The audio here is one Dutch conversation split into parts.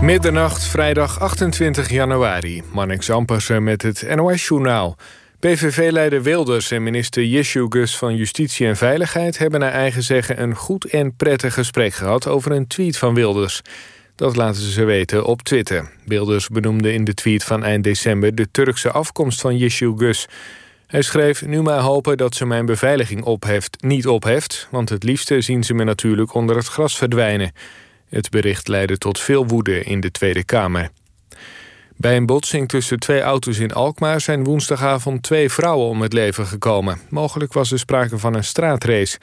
Middernacht, vrijdag 28 januari. Marnix Ampersen met het NOS-journaal. PVV-leider Wilders en minister Gus van Justitie en Veiligheid... hebben naar eigen zeggen een goed en prettig gesprek gehad... over een tweet van Wilders. Dat laten ze weten op Twitter. Wilders benoemde in de tweet van eind december... de Turkse afkomst van Gus. Hij schreef nu maar hopen dat ze mijn beveiliging opheft, niet opheft... want het liefste zien ze me natuurlijk onder het gras verdwijnen... Het bericht leidde tot veel woede in de Tweede Kamer. Bij een botsing tussen twee auto's in Alkmaar zijn woensdagavond twee vrouwen om het leven gekomen. Mogelijk was er sprake van een straatrace.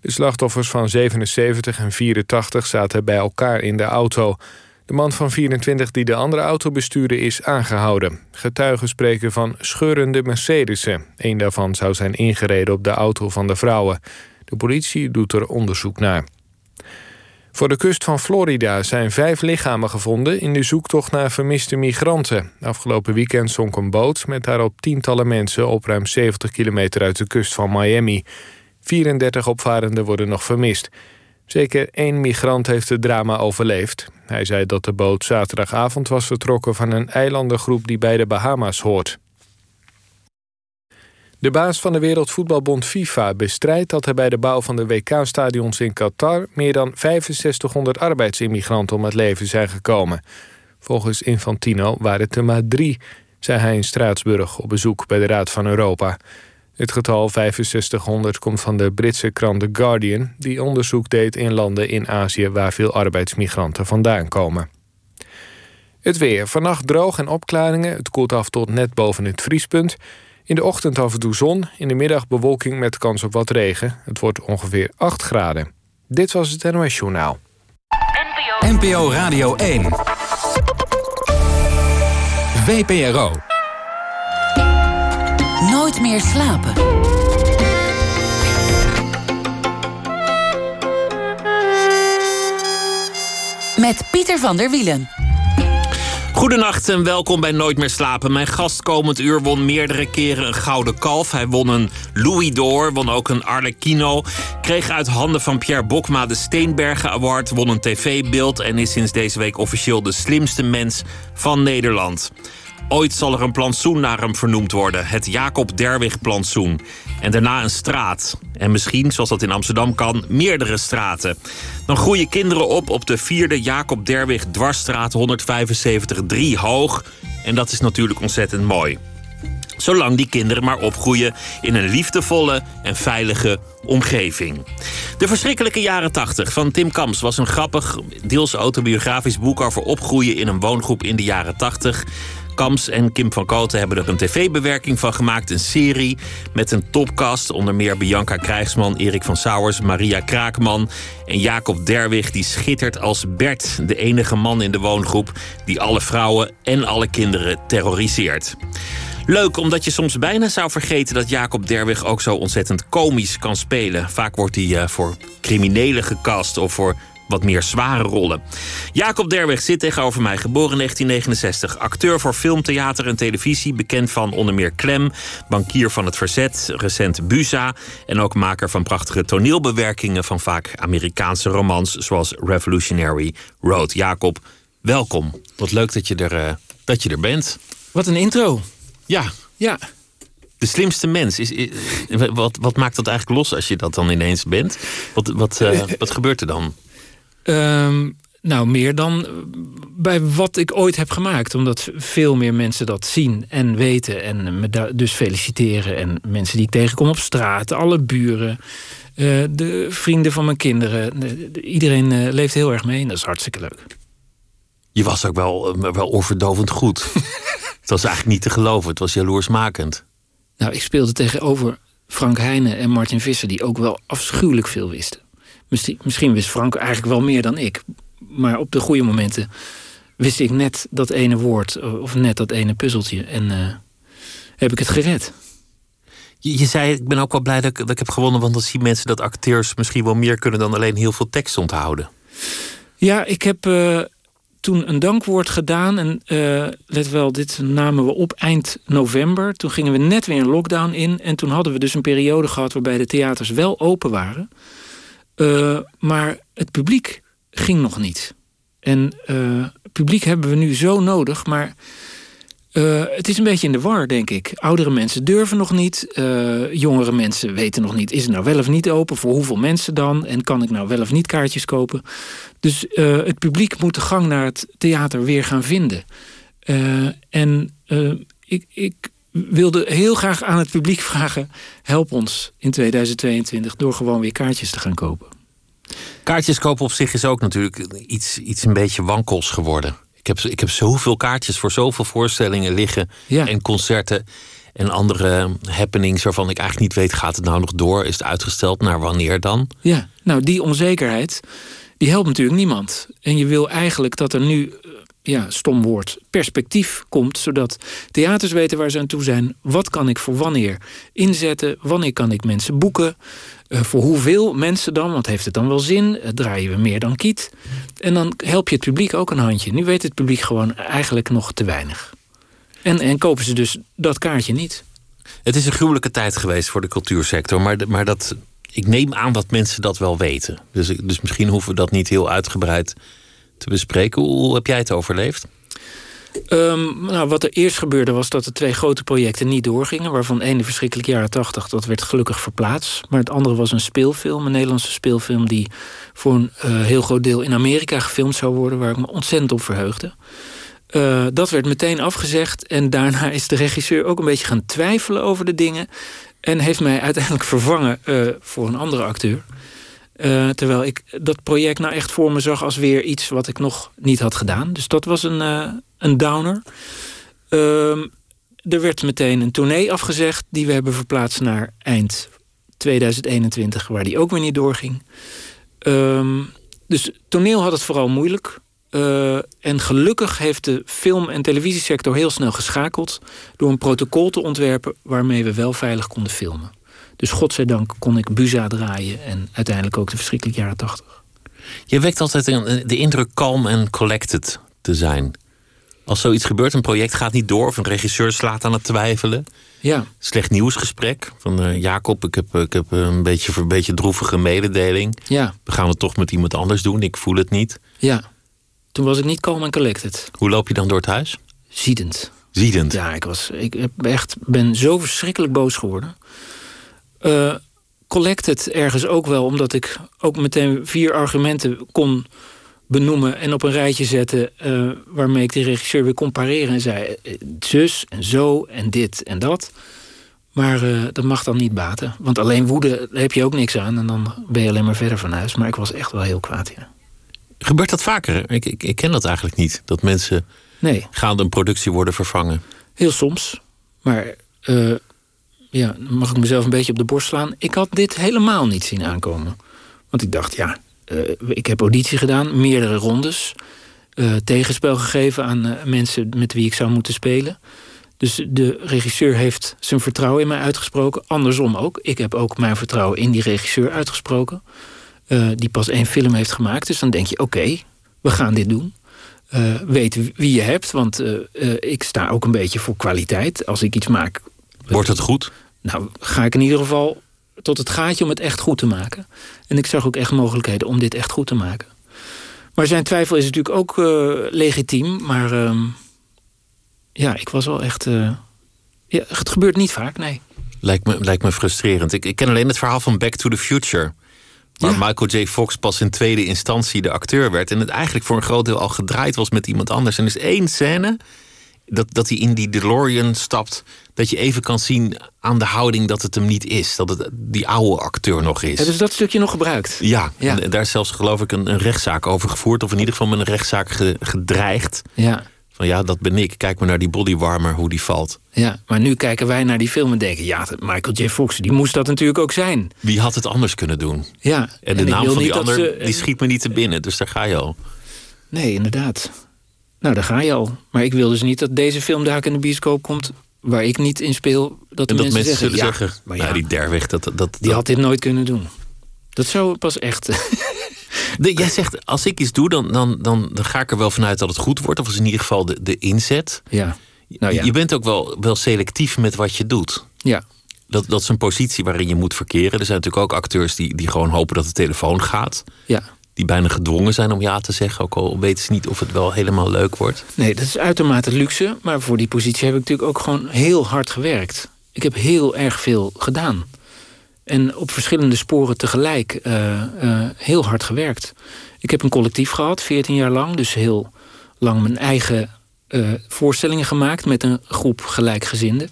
De slachtoffers van 77 en 84 zaten bij elkaar in de auto. De man van 24 die de andere auto bestuurde is aangehouden. Getuigen spreken van scheurende Mercedesen. Een daarvan zou zijn ingereden op de auto van de vrouwen. De politie doet er onderzoek naar. Voor de kust van Florida zijn vijf lichamen gevonden in de zoektocht naar vermiste migranten. Afgelopen weekend zonk een boot met daarop tientallen mensen op ruim 70 kilometer uit de kust van Miami. 34 opvarenden worden nog vermist. Zeker één migrant heeft het drama overleefd. Hij zei dat de boot zaterdagavond was vertrokken van een eilandengroep die bij de Bahama's hoort. De baas van de Wereldvoetbalbond FIFA bestrijdt dat er bij de bouw van de WK-stadions in Qatar meer dan 6500 arbeidsimmigranten om het leven zijn gekomen. Volgens Infantino waren het er maar drie, zei hij in Straatsburg op bezoek bij de Raad van Europa. Het getal 6500 komt van de Britse krant The Guardian, die onderzoek deed in landen in Azië waar veel arbeidsmigranten vandaan komen. Het weer. Vannacht droog en opklaringen. Het koelt af tot net boven het vriespunt. In de ochtend af en toe zon, in de middag bewolking met kans op wat regen. Het wordt ongeveer 8 graden. Dit was het NOS Journaal. NPO Radio 1. VPRO. Nooit meer slapen. Met Pieter van der Wielen. Goedenacht en welkom bij Nooit meer slapen. Mijn gast komend uur won meerdere keren een gouden kalf. Hij won een Louis d'Or, won ook een Arlecchino. Kreeg uit handen van Pierre Bokma de Steenbergen Award, won een tv-beeld en is sinds deze week officieel de slimste mens van Nederland. Ooit zal er een plantsoen naar hem vernoemd worden. Het Jacob Derwig plantsoen. En daarna een straat. En misschien, zoals dat in Amsterdam kan, meerdere straten. Dan groeien kinderen op op de vierde Jacob Derwig dwarsstraat 175 3 hoog. En dat is natuurlijk ontzettend mooi. Zolang die kinderen maar opgroeien in een liefdevolle en veilige omgeving. De verschrikkelijke jaren 80 van Tim Kams was een grappig, deels autobiografisch boek over opgroeien in een woongroep in de jaren 80. Kams en Kim van Koten hebben er een tv-bewerking van gemaakt. Een serie met een topcast. Onder meer Bianca Krijgsman, Erik van Sauers, Maria Kraakman en Jacob Derwig. Die schittert als Bert, de enige man in de woongroep... die alle vrouwen en alle kinderen terroriseert. Leuk, omdat je soms bijna zou vergeten dat Jacob Derwig ook zo ontzettend komisch kan spelen. Vaak wordt hij uh, voor criminelen gecast of voor wat meer zware rollen. Jacob Derweg zit tegenover mij, geboren in 1969. Acteur voor film, theater en televisie. Bekend van onder meer Klem, bankier van het Verzet, recent Busa... en ook maker van prachtige toneelbewerkingen... van vaak Amerikaanse romans, zoals Revolutionary Road. Jacob, welkom. Wat leuk dat je er, uh, dat je er bent. Wat een intro. Ja. Ja. De slimste mens. Is, is, wat, wat maakt dat eigenlijk los als je dat dan ineens bent? Wat, wat, uh, wat gebeurt er dan? Um, nou, meer dan bij wat ik ooit heb gemaakt. Omdat veel meer mensen dat zien en weten. En me dus feliciteren. En mensen die ik tegenkom op straat. Alle buren. Uh, de vrienden van mijn kinderen. De, de, iedereen uh, leeft heel erg mee. En dat is hartstikke leuk. Je was ook wel, wel overdovend goed. het was eigenlijk niet te geloven. Het was jaloersmakend. Nou, ik speelde tegenover Frank Heijnen en Martin Visser... die ook wel afschuwelijk veel wisten. Misschien, misschien wist Frank eigenlijk wel meer dan ik. Maar op de goede momenten wist ik net dat ene woord of net dat ene puzzeltje. En uh, heb ik het gered. Je, je, zei, ik ben ook wel blij dat ik, dat ik heb gewonnen, want dan zien mensen dat acteurs misschien wel meer kunnen dan alleen heel veel tekst onthouden. Ja, ik heb uh, toen een dankwoord gedaan. En uh, let wel, dit namen we op eind november. Toen gingen we net weer een lockdown in. En toen hadden we dus een periode gehad waarbij de theaters wel open waren. Uh, maar het publiek ging nog niet. En uh, publiek hebben we nu zo nodig, maar uh, het is een beetje in de war, denk ik. Oudere mensen durven nog niet. Jongere mensen weten nog niet: is het nou wel of niet open? Voor hoeveel mensen dan? En kan ik nou wel of niet kaartjes kopen? Dus het publiek moet de gang naar het theater weer gaan vinden. en ik, ik wilde heel graag aan het publiek vragen: help ons in 2022 door gewoon weer kaartjes te gaan kopen. Kaartjes kopen op zich is ook natuurlijk iets, iets een beetje wankels geworden. Ik heb, ik heb zoveel kaartjes voor zoveel voorstellingen liggen en concerten en andere happenings waarvan ik eigenlijk niet weet: gaat het nou nog door? Is het uitgesteld? Naar wanneer dan? Ja, nou, die onzekerheid die helpt natuurlijk niemand. En je wil eigenlijk dat er nu ja, stom woord, perspectief komt. Zodat theaters weten waar ze aan toe zijn. Wat kan ik voor wanneer inzetten? Wanneer kan ik mensen boeken? Uh, voor hoeveel mensen dan? Want heeft het dan wel zin? Uh, draaien we meer dan kiet? En dan help je het publiek ook een handje. Nu weet het publiek gewoon eigenlijk nog te weinig. En, en kopen ze dus dat kaartje niet. Het is een gruwelijke tijd geweest voor de cultuursector. Maar, maar dat, ik neem aan dat mensen dat wel weten. Dus, dus misschien hoeven we dat niet heel uitgebreid te bespreken. Hoe heb jij het overleefd? Um, nou, wat er eerst gebeurde was dat de twee grote projecten niet doorgingen. Waarvan één de verschrikkelijke jaren tachtig, dat werd gelukkig verplaatst. Maar het andere was een speelfilm, een Nederlandse speelfilm... die voor een uh, heel groot deel in Amerika gefilmd zou worden... waar ik me ontzettend op verheugde. Uh, dat werd meteen afgezegd. En daarna is de regisseur ook een beetje gaan twijfelen over de dingen. En heeft mij uiteindelijk vervangen uh, voor een andere acteur. Uh, terwijl ik dat project nou echt voor me zag als weer iets wat ik nog niet had gedaan. Dus dat was een, uh, een downer. Uh, er werd meteen een tournee afgezegd die we hebben verplaatst naar eind 2021, waar die ook weer niet doorging. Ehm, dus toneel had het vooral moeilijk. Uh, en gelukkig heeft de film- en televisiesector heel snel geschakeld door een protocol te ontwerpen waarmee we wel veilig konden filmen. Dus godzijdank kon ik Buza draaien en uiteindelijk ook de verschrikkelijke jaren tachtig. Je wekt altijd de indruk kalm en collected te zijn. Als zoiets gebeurt, een project gaat niet door of een regisseur slaat aan het twijfelen. Ja. Slecht nieuwsgesprek van uh, Jacob, ik heb, ik heb een, beetje, een beetje droevige mededeling. Ja. We gaan het toch met iemand anders doen, ik voel het niet. Ja, toen was ik niet kalm en collected. Hoe loop je dan door het huis? Ziedend. Ziedend? Ja, ik, was, ik echt, ben zo verschrikkelijk boos geworden. Uh, collected ergens ook wel, omdat ik ook meteen vier argumenten kon benoemen en op een rijtje zetten. Uh, waarmee ik de regisseur weer compareren en zei: eh, zus en zo en dit en dat. Maar uh, dat mag dan niet baten. Want alleen woede heb je ook niks aan en dan ben je alleen maar verder van huis. Maar ik was echt wel heel kwaad, ja. Gebeurt dat vaker? Ik, ik, ik ken dat eigenlijk niet. Dat mensen nee. gaande een productie worden vervangen. Heel soms. Maar uh, ja, mag ik mezelf een beetje op de borst slaan. Ik had dit helemaal niet zien aankomen. Want ik dacht, ja, uh, ik heb auditie gedaan, meerdere rondes. Uh, tegenspel gegeven aan uh, mensen met wie ik zou moeten spelen. Dus de regisseur heeft zijn vertrouwen in mij uitgesproken. Andersom ook. Ik heb ook mijn vertrouwen in die regisseur uitgesproken. die pas één film heeft gemaakt. Dus dan denk je, oké, we gaan dit doen. weet wie je hebt, want ik sta ook een beetje voor kwaliteit. Als ik iets maak, Wordt het goed? Nou, ga ik in ieder geval tot het gaatje om het echt goed te maken. En ik zag ook echt mogelijkheden om dit echt goed te maken. Maar zijn twijfel is natuurlijk ook uh, legitiem. Maar uh, ja, ik was wel echt. Uh, ja, het gebeurt niet vaak, nee. Lijkt me, lijkt me frustrerend. Ik, ik ken alleen het verhaal van Back to the Future. Waar ja. Michael J. Fox pas in tweede instantie de acteur werd. En het eigenlijk voor een groot deel al gedraaid was met iemand anders. En er is één scène dat, dat hij in die DeLorean stapt. Dat je even kan zien aan de houding dat het hem niet is. Dat het die oude acteur nog is. Hebben ze dat stukje nog gebruikt? Ja, ja. En daar is zelfs geloof ik een, een, rechtszaak over gevoerd. Of in ieder geval met een rechtszaak ge, gedreigd. Ja. Van ja, dat ben ik. Kijk maar naar die bodywarmer, hoe die valt. Ja, maar nu kijken wij naar die film en denken... ja, Michael J. Fox, die moest dat natuurlijk ook zijn. Wie had het anders kunnen doen? Ja. En de en naam van die ander, ze, die schiet me niet te binnen. Dus daar ga je al. Nee, inderdaad. Nou, daar ga je al. Maar ik wil dus niet dat deze film daar in de bioscoop komt... waar ik niet in speel, dat, en de dat mensen, mensen zeggen... zullen zeggen, maar ja, die derweg, dat, dat, dat, die had dit nooit kunnen doen. Dat zou pas echt... De, jij zegt, als ik iets doe, dan, dan, dan, dan ga ik er wel vanuit dat het goed wordt. Of is in ieder geval de, de inzet. Ja. Nou ja. Je bent ook wel, wel selectief met wat je doet. Ja. Dat, dat is een positie waarin je moet verkeren. Er zijn natuurlijk ook acteurs die, die gewoon hopen dat de telefoon gaat. Ja. Die bijna gedwongen zijn om ja te zeggen, ook al weten ze niet of het wel helemaal leuk wordt? Nee, dat is uitermate luxe. Maar voor die positie heb ik natuurlijk ook gewoon heel hard gewerkt. Ik heb heel erg veel gedaan. En op verschillende sporen tegelijk uh, uh, heel hard gewerkt. Ik heb een collectief gehad, 14 jaar lang. Dus heel lang mijn eigen uh, voorstellingen gemaakt met een groep gelijkgezinden.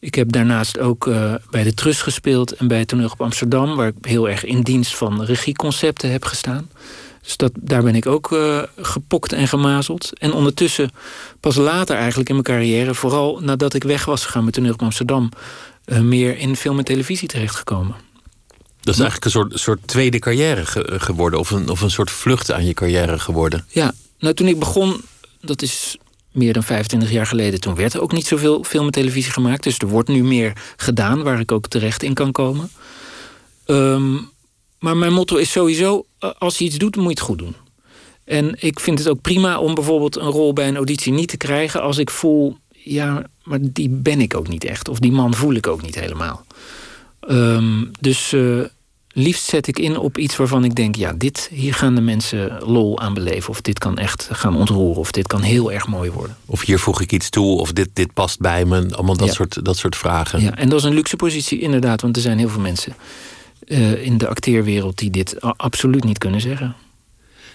Ik heb daarnaast ook uh, bij de Trust gespeeld en bij het toneel op Amsterdam, waar ik heel erg in dienst van regieconcepten heb gestaan. Dus dat, daar ben ik ook uh, gepokt en gemazeld. En ondertussen, pas later eigenlijk in mijn carrière, vooral nadat ik weg was gegaan met toneel op Amsterdam, uh, meer in film en televisie terechtgekomen. Dat is eigenlijk een soort, soort tweede carrière ge geworden, of een, of een soort vlucht aan je carrière geworden. Ja, nou toen ik begon, dat is meer dan 25 jaar geleden, toen werd er ook niet zoveel film en televisie gemaakt. Dus er wordt nu meer gedaan waar ik ook terecht in kan komen. Um, maar mijn motto is sowieso: als je iets doet, moet je het goed doen. En ik vind het ook prima om bijvoorbeeld een rol bij een auditie niet te krijgen als ik voel, ja, maar die ben ik ook niet echt. Of die man voel ik ook niet helemaal. Um, dus uh, liefst zet ik in op iets waarvan ik denk: ja, dit, hier gaan de mensen lol aan beleven. Of dit kan echt gaan ontroeren. Of dit kan heel erg mooi worden. Of hier voeg ik iets toe. Of dit, dit past bij me. Allemaal dat, Ja. soort, dat soort vragen. Ja, en dat is een luxe positie, inderdaad. Want er zijn heel veel mensen uh, in de acteerwereld die dit absoluut niet kunnen zeggen.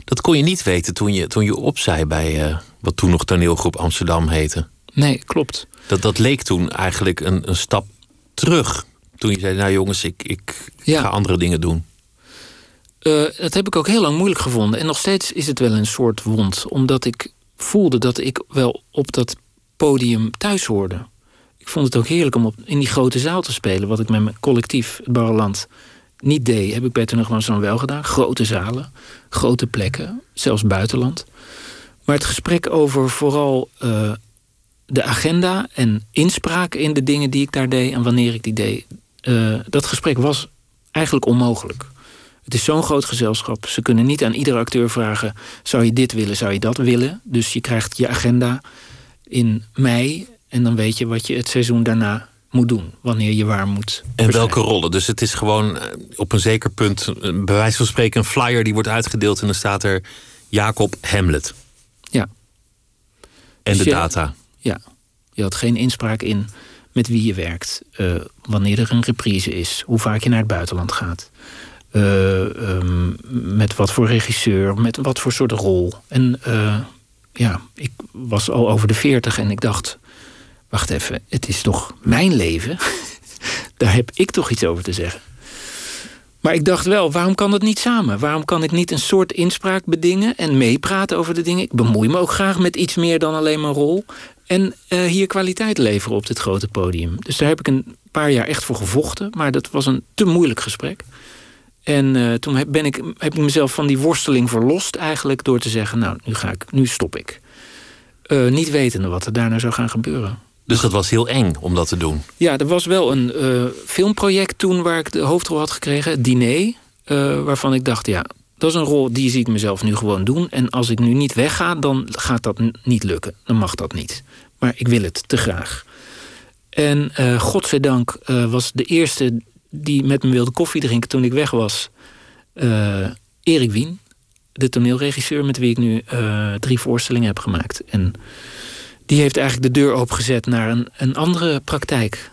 Dat kon je niet weten toen je, toen je opzij bij uh, wat toen nog toneelgroep Amsterdam heette. Nee, klopt. Dat, dat leek toen eigenlijk een, een stap terug. Toen je zei, nou jongens, ik, ik Ja. ga andere dingen doen. Uh, dat heb ik ook heel lang moeilijk gevonden. En nog steeds is het wel een soort wond. Omdat ik voelde dat ik wel op dat podium thuis hoorde. Ik vond het ook heerlijk om op, in die grote zaal te spelen. Wat ik met mijn collectief, het Barreland, niet deed. Heb ik bij Amsterdam wel gedaan. Grote zalen, grote plekken, zelfs buitenland. Maar het gesprek over vooral uh, de agenda en inspraak in de dingen die ik daar deed en wanneer ik die deed. Uh, dat gesprek was eigenlijk onmogelijk. Het is zo'n groot gezelschap. Ze kunnen niet aan iedere acteur vragen: zou je dit willen, zou je dat willen? Dus je krijgt je agenda in mei en dan weet je wat je het seizoen daarna moet doen, wanneer je waar moet. En welke rollen? Dus het is gewoon uh, op een zeker punt, uh, bij wijze van spreken, een flyer die wordt uitgedeeld en dan staat er Jacob Hamlet. Ja. En dus de data. Ja, je had geen inspraak in met wie je werkt, uh, wanneer er een reprise is, hoe vaak je naar het buitenland gaat. Uh, um, met wat voor regisseur, met wat voor soort rol. En uh, ja, ik was al over de veertig en ik dacht... wacht even, het is toch mijn leven? Daar heb ik toch iets over te zeggen. Maar ik dacht wel, waarom kan dat niet samen? Waarom kan ik niet een soort inspraak bedingen en meepraten over de dingen? Ik bemoei me ook graag met iets meer dan alleen mijn rol. En uh, hier kwaliteit leveren op dit grote podium. Dus daar heb ik een paar jaar echt voor gevochten. Maar dat was een te moeilijk gesprek. En uh, toen heb, ben ik, heb ik mezelf van die worsteling verlost eigenlijk... door te zeggen, nou, nu, ga ik, nu stop ik. Uh, niet wetende wat er daarna zou gaan gebeuren. Dus dat was heel eng om dat te doen? Ja, er was wel een filmproject toen waar ik de hoofdrol had gekregen. Het diner, waarvan ik dacht, ja, dat is een rol die zie ik mezelf nu gewoon doen. En als ik nu niet wegga, dan gaat dat niet lukken. Dan mag dat niet. Maar ik wil het te graag. En uh, godzijdank uh, was de eerste die met me wilde koffie drinken toen ik weg was... Uh, Erik Wien, de toneelregisseur... met wie ik nu drie voorstellingen heb gemaakt. En die heeft eigenlijk de deur opengezet naar een, een andere praktijk.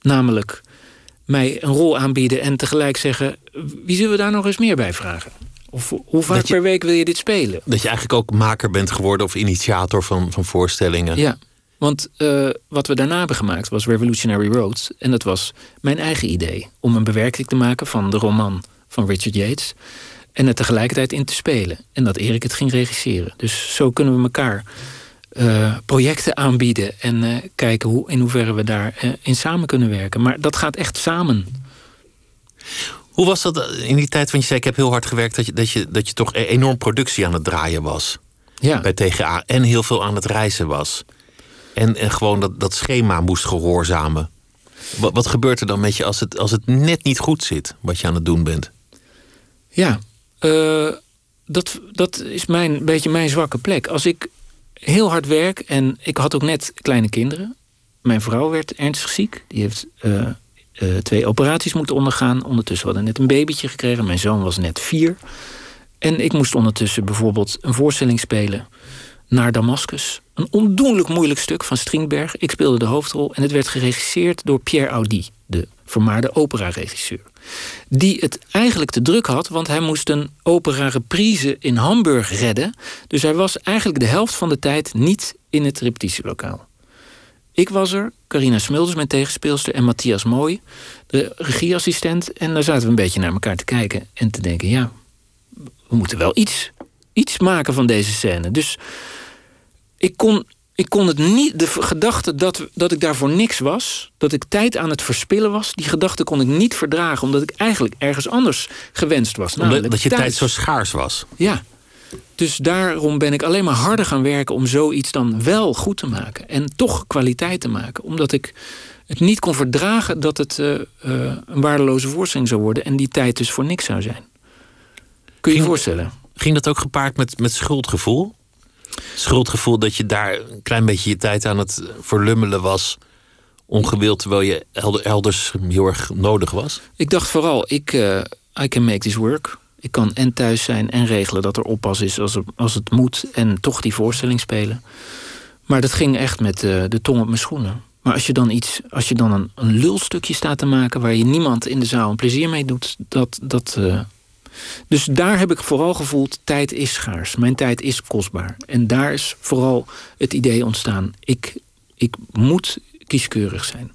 Namelijk mij een rol aanbieden en tegelijk zeggen... wie zullen we daar nog eens meer bij vragen? Of hoe vaak je, per week wil je dit spelen? Dat je eigenlijk ook maker bent geworden of initiator van, van voorstellingen. Ja, want uh, wat we daarna hebben gemaakt was Revolutionary Road. En dat was mijn eigen idee. Om een bewerking te maken van de roman van Richard Yates. En het tegelijkertijd in te spelen. En dat Erik het ging regisseren. Dus zo kunnen we elkaar uh, projecten aanbieden. En uh, kijken hoe, in hoeverre we daarin in samen kunnen werken. Maar dat gaat echt samen. Hoe was dat in die tijd? Want je zei, ik heb heel hard gewerkt... dat je, dat je, dat je toch enorm productie aan het draaien was. Ja. Bij TGA. En heel veel aan het reizen was. En, en gewoon dat, dat schema moest gehoorzamen. Wat, wat gebeurt er dan met je als het, als het net niet goed zit... wat je aan het doen bent? Ja, dat, dat is mijn, beetje mijn zwakke plek. Als ik heel hard werk en ik had ook net kleine kinderen... mijn vrouw werd ernstig ziek. Die heeft... Uh, Uh, twee operaties moeten ondergaan. Ondertussen hadden we net een babytje gekregen. Mijn zoon was net vier. En ik moest ondertussen bijvoorbeeld een voorstelling spelen naar Damascus. Een ondoenlijk moeilijk stuk van Strindberg. Ik speelde de hoofdrol en het werd geregisseerd door Pierre Audi, de vermaarde operaregisseur. Die het eigenlijk te druk had, want hij moest een opera reprise in Hamburg redden. Dus hij was eigenlijk de helft van de tijd niet in het repetitielokaal. Ik was er, Carina Smulders, mijn tegenspeelster, en Matthias Mooi, de regieassistent. En daar zaten we een beetje naar elkaar te kijken en te denken: ja, we moeten wel iets, iets maken van deze scène. Dus ik kon, ik kon het niet, de gedachte dat, dat ik daar voor niks was, dat ik tijd aan het verspillen was, die gedachte kon ik niet verdragen, omdat ik eigenlijk ergens anders gewenst was. Omdat dat je tijd zo schaars was. Ja. Dus daarom ben ik alleen maar harder gaan werken om zoiets dan wel goed te maken. En toch kwaliteit te maken. Omdat ik het niet kon verdragen dat het uh, uh, een waardeloze voorstelling zou worden. En die tijd dus voor niks zou zijn. Kun je je voorstellen? Ging dat ook gepaard met, met schuldgevoel? Schuldgevoel dat je daar een klein beetje je tijd aan het verlummelen was. Ongewild, terwijl je elders heel erg nodig was? Ik dacht vooral, ik, uh, I can make this work. Ik kan en thuis zijn en regelen dat er oppas is als, als het moet. En toch die voorstelling spelen. Maar dat ging echt met uh, de tong op mijn schoenen. Maar als je dan iets, als je dan een, een lulstukje staat te maken waar je niemand in de zaal een plezier mee doet, dat, dat, uh, dus daar heb ik vooral gevoeld, tijd is schaars. Mijn tijd is kostbaar. En daar is vooral het idee ontstaan, ik, ik moet kieskeurig zijn.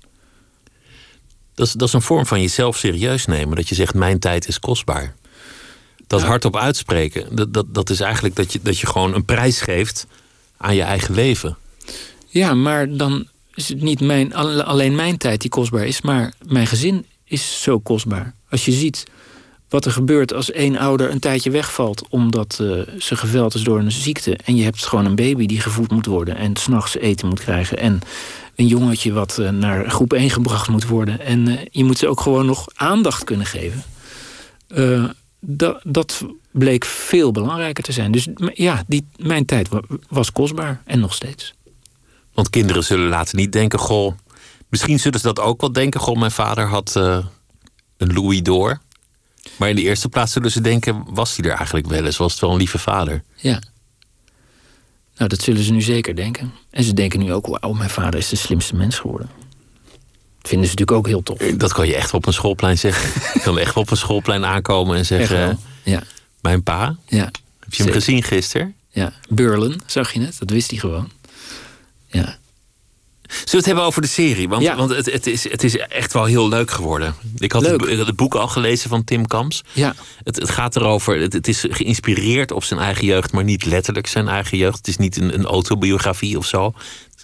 Dat is, dat is een vorm van jezelf serieus nemen. Dat je zegt, mijn tijd is kostbaar. Dat hardop uitspreken, dat, dat, dat is eigenlijk dat je, dat je gewoon een prijs geeft aan je eigen leven. Ja, maar dan is het niet mijn, alleen mijn tijd die kostbaar is, maar mijn gezin is zo kostbaar. Als je ziet wat er gebeurt als één ouder een tijdje wegvalt omdat uh, ze geveld is door een ziekte. En je hebt gewoon een baby die gevoed moet worden en s'nachts eten moet krijgen. En een jongetje wat uh, naar groep 1 gebracht moet worden. En uh, je moet ze ook gewoon nog aandacht kunnen geven. dat, bleek veel belangrijker te zijn. Dus ja, die, mijn tijd was kostbaar en nog steeds. Want kinderen zullen later niet denken: goh, misschien zullen ze dat ook wel denken. Goh, mijn vader had een Louis door. Maar in de eerste plaats zullen ze denken: was hij er eigenlijk wel eens? Was het wel een lieve vader? Ja. Nou, dat zullen ze nu zeker denken. En ze denken nu ook: wauw, mijn vader is de slimste mens geworden. Dat vinden ze natuurlijk ook heel tof. Dat kan je echt op een schoolplein zeggen. je kan echt op een schoolplein aankomen en zeggen: ja. Mijn pa? Ja. Heb je zeker. hem gezien gisteren? Ja, Burlen, zag je het? Dat wist hij gewoon. Ja. Zullen we het hebben over de serie? Want, ja. want het, het, is, het is echt wel heel leuk geworden. Ik had. Het, ik had het boek al gelezen van Tim Kams. Ja. Het, het gaat erover, het, het, is geïnspireerd op zijn eigen jeugd, maar niet letterlijk zijn eigen jeugd. Het is niet een, een autobiografie of zo.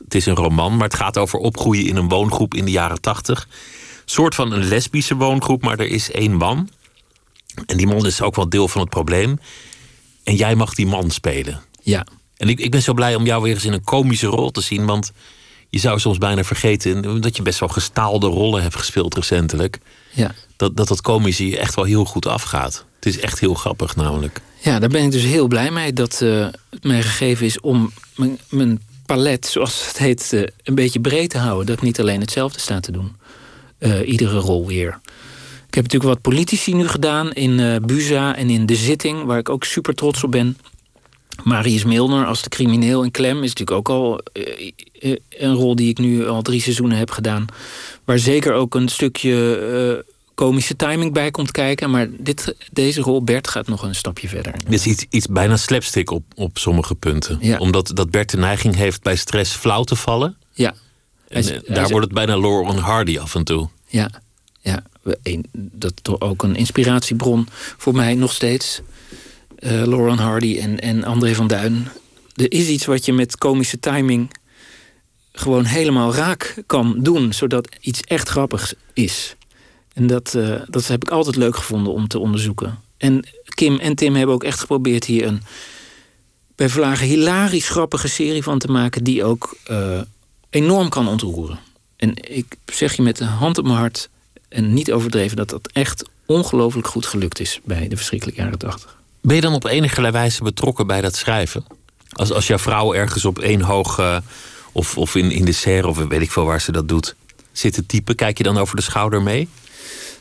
Het is een roman, maar het gaat over opgroeien in een woongroep in de jaren tachtig. soort van een lesbische woongroep, maar er is één man. En die man is ook wel deel van het probleem. En jij mag die man spelen. Ja. En ik, ik ben zo blij om jou weer eens in een komische rol te zien, want je zou soms bijna vergeten dat je best wel gestaalde rollen hebt gespeeld recentelijk. Ja. Dat, dat dat komische je echt wel heel goed afgaat. Het is echt heel grappig namelijk. Ja, daar ben ik dus heel blij mee dat uh, het mij gegeven is om mijn, mijn palet, zoals het heet, uh, een beetje breed te houden. Dat ik niet alleen hetzelfde sta te doen. Uh, iedere rol weer. Ik heb natuurlijk wat politici nu gedaan in Buza en in De Zitting, waar ik ook super trots op ben. Marius Milner als de crimineel in Klem is natuurlijk ook al uh, een rol die ik nu al drie seizoenen heb gedaan. Waar zeker ook een stukje uh, komische timing bij komt kijken. Maar dit, deze rol, Bert, gaat nog een stapje verder. Dit is iets, iets bijna slapstick op, op sommige punten. Ja. Omdat dat Bert de neiging heeft bij stress flauw te vallen. Ja. En is, daar is, wordt het bijna Laurel Hardy af en toe. Ja, ja. Dat is ook een inspiratiebron voor mij nog steeds uh, Lauren Hardy en, en André van Duin. Er is iets wat je met komische timing gewoon helemaal raak kan doen, zodat iets echt grappigs is. En dat, uh, dat heb ik altijd leuk gevonden om te onderzoeken. En Kim en Tim hebben ook echt geprobeerd hier een bij Vlagen hilarisch grappige serie van te maken, die ook uh, enorm kan ontroeren. En ik zeg je met de hand op mijn hart en niet overdreven dat dat echt ongelooflijk goed gelukt is bij de verschrikkelijke jaren 80. Ben je dan op enige wijze betrokken bij dat schrijven? Als, als jouw vrouw ergens op één hoog, uh, of, of in, in de serre, of weet ik veel waar ze dat doet, zit te typen, kijk je dan over de schouder mee?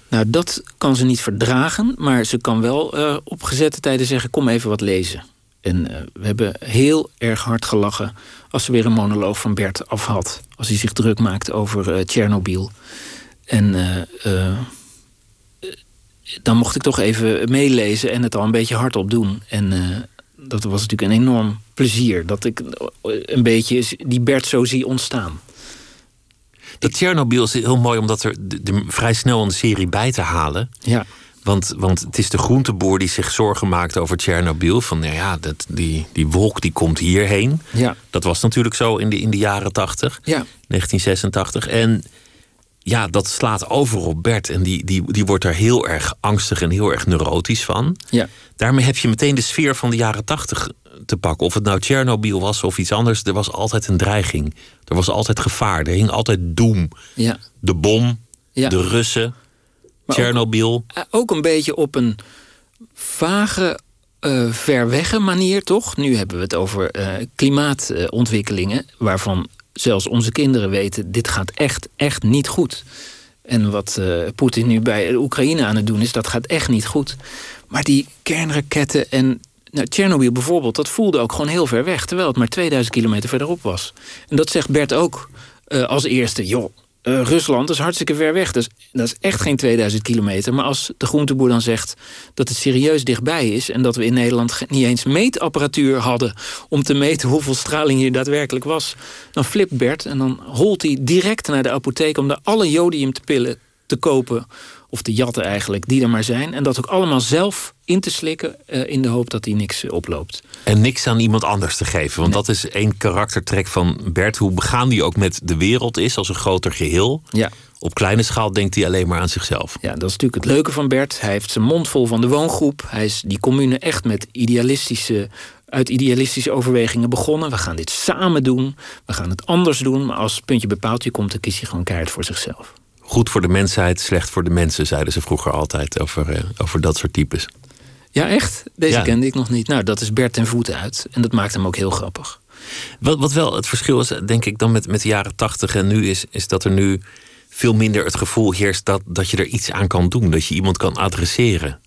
Nou, dat kan ze niet verdragen, maar ze kan wel uh, op gezette tijden zeggen: kom even wat lezen. En uh, we hebben heel erg hard gelachen als ze weer een monoloog van Bert af had. Als hij zich druk maakt over Tsjernobyl. En dan mocht ik toch even meelezen en het al een beetje hardop doen. En dat was natuurlijk een enorm plezier. Dat ik een beetje die Bert zo zie ontstaan. Dat Tsjernobyl is heel mooi omdat er de, vrij snel een serie bij te halen. Ja. Want, want het is de groenteboer die zich zorgen maakt over Tsjernobyl. Van nou ja, dat, die, die wolk die komt hierheen. Ja. Dat was natuurlijk zo in de, in de jaren 80, ja. 1986. En ja, dat slaat over op Bert. En die, die, die wordt er heel erg angstig en heel erg neurotisch van. Ja. Daarmee heb je meteen de sfeer van de jaren 80 te pakken. Of het nou Tsjernobyl was of iets anders. Er was altijd een dreiging. Er was altijd gevaar. Er hing altijd doem. Ja. De bom, ja. de Russen, Tsjernobyl. Ook, eh, ook, een beetje op een vage, uh, verwegge manier, toch? Nu hebben we het over uh, klimaatontwikkelingen... waarvan zelfs onze kinderen weten... dit gaat echt, echt niet goed. En wat uh, Poetin nu bij Oekraïne aan het doen is... dat gaat echt niet goed. Maar die kernraketten en nou, bijvoorbeeld, dat voelde ook gewoon heel ver weg. Terwijl het maar 2000 kilometer verderop was. En dat zegt Bert ook uh, als eerste. Joh, uh, Rusland is hartstikke ver weg. Dus dat is echt geen 2000 kilometer. Maar als de groenteboer dan zegt dat het serieus dichtbij is... en dat we in Nederland niet eens meetapparatuur hadden... om te meten hoeveel straling hier daadwerkelijk was... dan flipt Bert en dan holt hij direct naar de apotheek... om daar alle jodiumpillen te kopen of te jatten eigenlijk, die er maar zijn. En dat ook allemaal zelf in te slikken uh, in de hoop dat hij niks uh, oploopt. En niks aan iemand anders te geven. Want nee. dat is één karaktertrek van Bert. Hoe begaan die ook met de wereld is als een groter geheel. Ja. Op kleine schaal denkt hij alleen maar aan zichzelf. Ja, dat is natuurlijk het leuke van Bert. Hij heeft zijn mond vol van de woongroep. Hij is die commune echt met idealistische uit idealistische overwegingen begonnen. We gaan dit samen doen. We gaan het anders doen. Maar als het puntje bij paaltje komt, dan kiest hij gewoon keihard voor zichzelf goed voor de mensheid, slecht voor de mensen, zeiden ze vroeger altijd over, uh, over dat soort types. Ja, echt? Deze ja. kende ik nog niet. Nou, dat is Bert ten voeten uit. En dat maakt hem ook heel grappig. Wat, wat wel het verschil is, denk ik, dan met, met de jaren tachtig en nu is, is dat er nu veel minder het gevoel heerst dat, dat je er iets aan kan doen. Dat je iemand kan adresseren.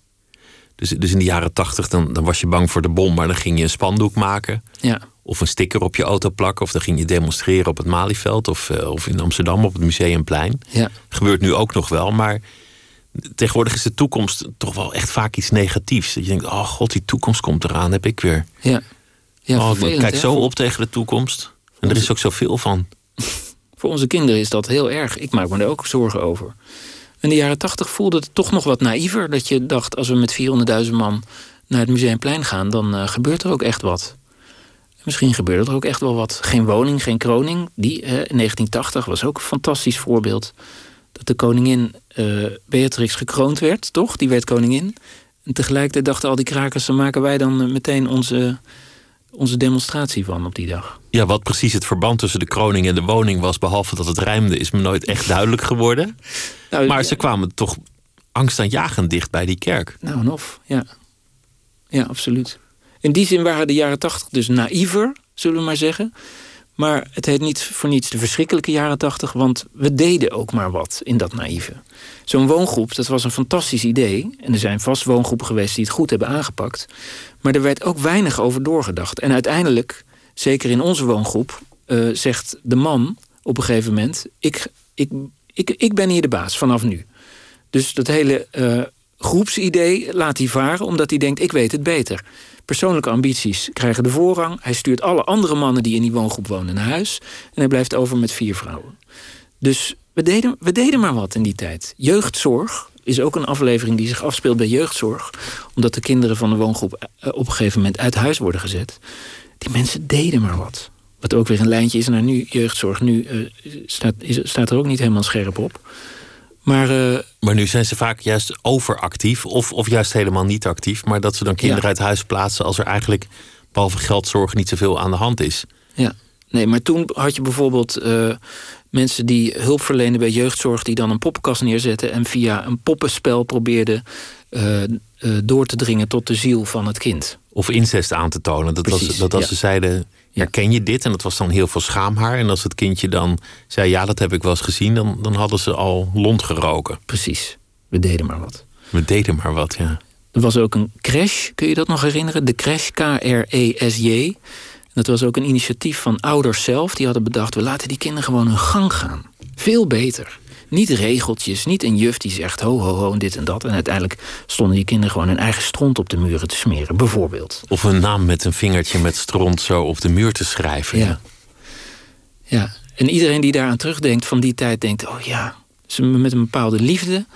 Dus, dus in de jaren tachtig dan, dan was je bang voor de bom, maar dan ging je een spandoek maken. Ja. Of een sticker op je auto plakken. Of dan ging je demonstreren op het Malieveld. Of, uh, of in Amsterdam op het Museumplein. Ja. Gebeurt nu ook nog wel. Maar tegenwoordig is de toekomst toch wel echt vaak iets negatiefs. Dat je denkt, oh god, die toekomst komt eraan. Heb ik weer. Ja. ja oh, ik kijk zo op tegen de toekomst. En er is ook zoveel van. Voor onze kinderen is dat heel erg. Ik maak me er ook zorgen over. In de jaren tachtig voelde het toch nog wat naïver. Dat je dacht, als we met 400.000 man naar het Museumplein gaan... dan uh, gebeurt er ook echt wat. Misschien gebeurde er ook echt wel wat. Geen woning, geen kroning. Die eh, in 1980 was ook een fantastisch voorbeeld. Dat de koningin uh, Beatrix gekroond werd, toch? Die werd koningin. En tegelijkertijd dachten al die krakers... dan maken wij dan meteen onze, onze demonstratie van op die dag. Ja, wat precies het verband tussen de kroning en de woning was... behalve dat het rijmde, is me nooit echt duidelijk geworden. nou, maar ze kwamen toch angstaanjagend dicht bij die kerk. Nou, en of, ja. Ja, absoluut. In die zin waren de jaren tachtig dus naïver, zullen we maar zeggen. Maar het heet niet voor niets de verschrikkelijke jaren tachtig... want we deden ook maar wat in dat naïeve. Zo'n woongroep, dat was een fantastisch idee. En er zijn vast woongroepen geweest die het goed hebben aangepakt. Maar er werd ook weinig over doorgedacht. En uiteindelijk, zeker in onze woongroep... Uh, zegt de man op een gegeven moment... Ik, ik, ik, ik ben hier de baas vanaf nu. Dus dat hele uh, groepsidee laat hij varen... omdat hij denkt, ik weet het beter. Persoonlijke ambities krijgen de voorrang. Hij stuurt alle andere mannen die in die woongroep wonen naar huis. En hij blijft over met vier vrouwen. Dus we deden, we deden maar wat in die tijd. Jeugdzorg is ook een aflevering die zich afspeelt bij jeugdzorg. Omdat de kinderen van de woongroep eh, op een gegeven moment uit huis worden gezet. Die mensen deden maar wat. Wat ook weer een lijntje is naar nu jeugdzorg. Nu uh, staat, is, staat er ook niet helemaal scherp op. Maar, uh, maar nu zijn ze vaak juist overactief of, of juist helemaal niet actief. Maar dat ze dan kinderen ja. uit huis plaatsen als er eigenlijk behalve geldzorg niet zoveel aan de hand is. Ja, nee, maar toen had je bijvoorbeeld uh, mensen die hulp verlenen bij jeugdzorg... die dan een poppenkast neerzetten en via een poppenspel probeerden... Uh, door te dringen tot de ziel van het kind. Of incest aan te tonen. Dat Precies, was, dat als ja. ze zeiden, herken je dit? En dat was dan heel veel schaamhaar. En als het kindje dan zei, ja, dat heb ik wel eens gezien... dan, dan hadden ze al lont geroken. Precies. We deden maar wat. We deden maar wat, ja. Er was ook een crash, kun je dat nog herinneren? De crash, K-R-E-S-J. Dat was ook een initiatief van ouders zelf. Die hadden bedacht, we laten die kinderen gewoon hun gang gaan. Veel beter. Niet regeltjes, niet een juf die zegt ho, ho, ho, en dit en dat. En uiteindelijk stonden die kinderen gewoon hun eigen stront op de muren te smeren, bijvoorbeeld. Of een naam met een vingertje met stront zo op de muur te schrijven. Ja. Ja, en iedereen die daaraan terugdenkt van die tijd denkt, oh ja, ze met een bepaalde liefde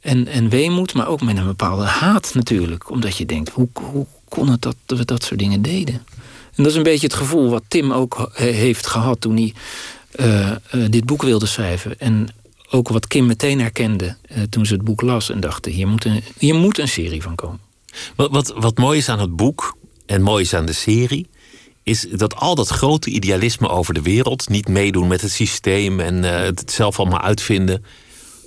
en, en weemoed, maar ook met een bepaalde haat natuurlijk. Omdat je denkt, hoe, hoe kon het dat we dat soort dingen deden? En dat is een beetje het gevoel wat Tim ook heeft gehad toen hij uh, uh, dit boek wilde schrijven. En ook wat Kim meteen herkende uh, toen ze het boek las en dacht: hier moet een, hier moet een serie van komen. Wat, wat, wat mooi is aan het boek en mooi is aan de serie, is dat al dat grote idealisme over de wereld, niet meedoen met het systeem en het zelf allemaal uitvinden,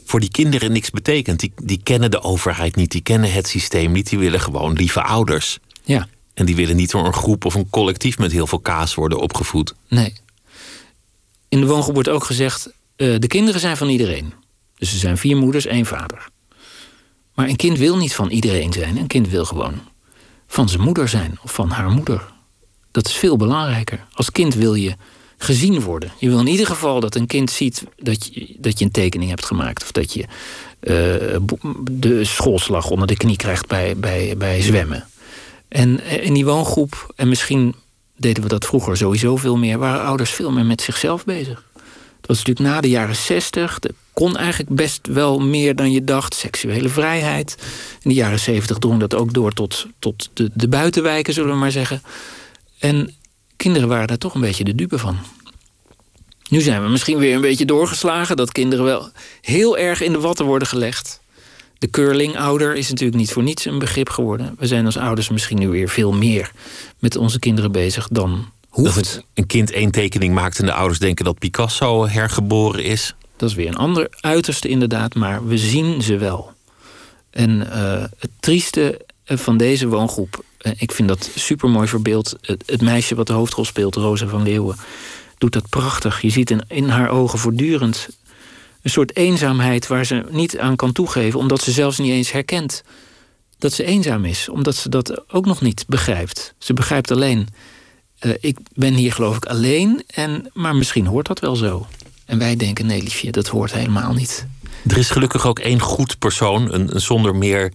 voor die kinderen niks betekent. Die, die kennen de overheid niet, die kennen het systeem niet, die willen gewoon lieve ouders. Ja. En die willen niet door een groep of een collectief met heel veel kaas worden opgevoed. Nee. In de woongroep wordt ook gezegd: uh, de kinderen zijn van iedereen. Dus er zijn vier moeders, één vader. Maar een kind wil niet van iedereen zijn. Een kind wil gewoon van zijn moeder zijn of van haar moeder. Dat is veel belangrijker. Als kind wil je gezien worden. Je wil in ieder geval dat een kind ziet dat je, dat je een tekening hebt gemaakt. Of dat je uh, de schoolslag onder de knie krijgt bij, bij, bij zwemmen. En in die woongroep, en misschien deden we dat vroeger sowieso veel meer, waren ouders veel meer met zichzelf bezig. Dat was natuurlijk na de jaren zestig. Er kon eigenlijk best wel meer dan je dacht. Seksuele vrijheid. In de jaren zeventig drong dat ook door tot, tot de, de buitenwijken, zullen we maar zeggen. En kinderen waren daar toch een beetje de dupe van. Nu zijn we misschien weer een beetje doorgeslagen. Dat kinderen wel heel erg in de watten worden gelegd. De curling-ouder is natuurlijk niet voor niets een begrip geworden. We zijn als ouders misschien nu weer veel meer met onze kinderen bezig dan hoeft. Dat een kind één tekening maakt en de ouders denken dat Picasso hergeboren is. Dat is weer een ander uiterste inderdaad, maar we zien ze wel. En uh, het trieste van deze woongroep, uh, ik vind dat super mooi verbeeld. Het, het, meisje wat de hoofdrol speelt, Rosa van Leeuwen, doet dat prachtig. Je ziet in, in haar ogen voortdurend een soort eenzaamheid waar ze niet aan kan toegeven, omdat ze zelfs niet eens herkent dat ze eenzaam is, omdat ze dat ook nog niet begrijpt. Ze begrijpt alleen, uh, ik ben hier geloof ik alleen, en, maar misschien hoort dat wel zo. En wij denken, nee liefje, dat hoort helemaal niet. Er is gelukkig ook één goed persoon, een, een zonder meer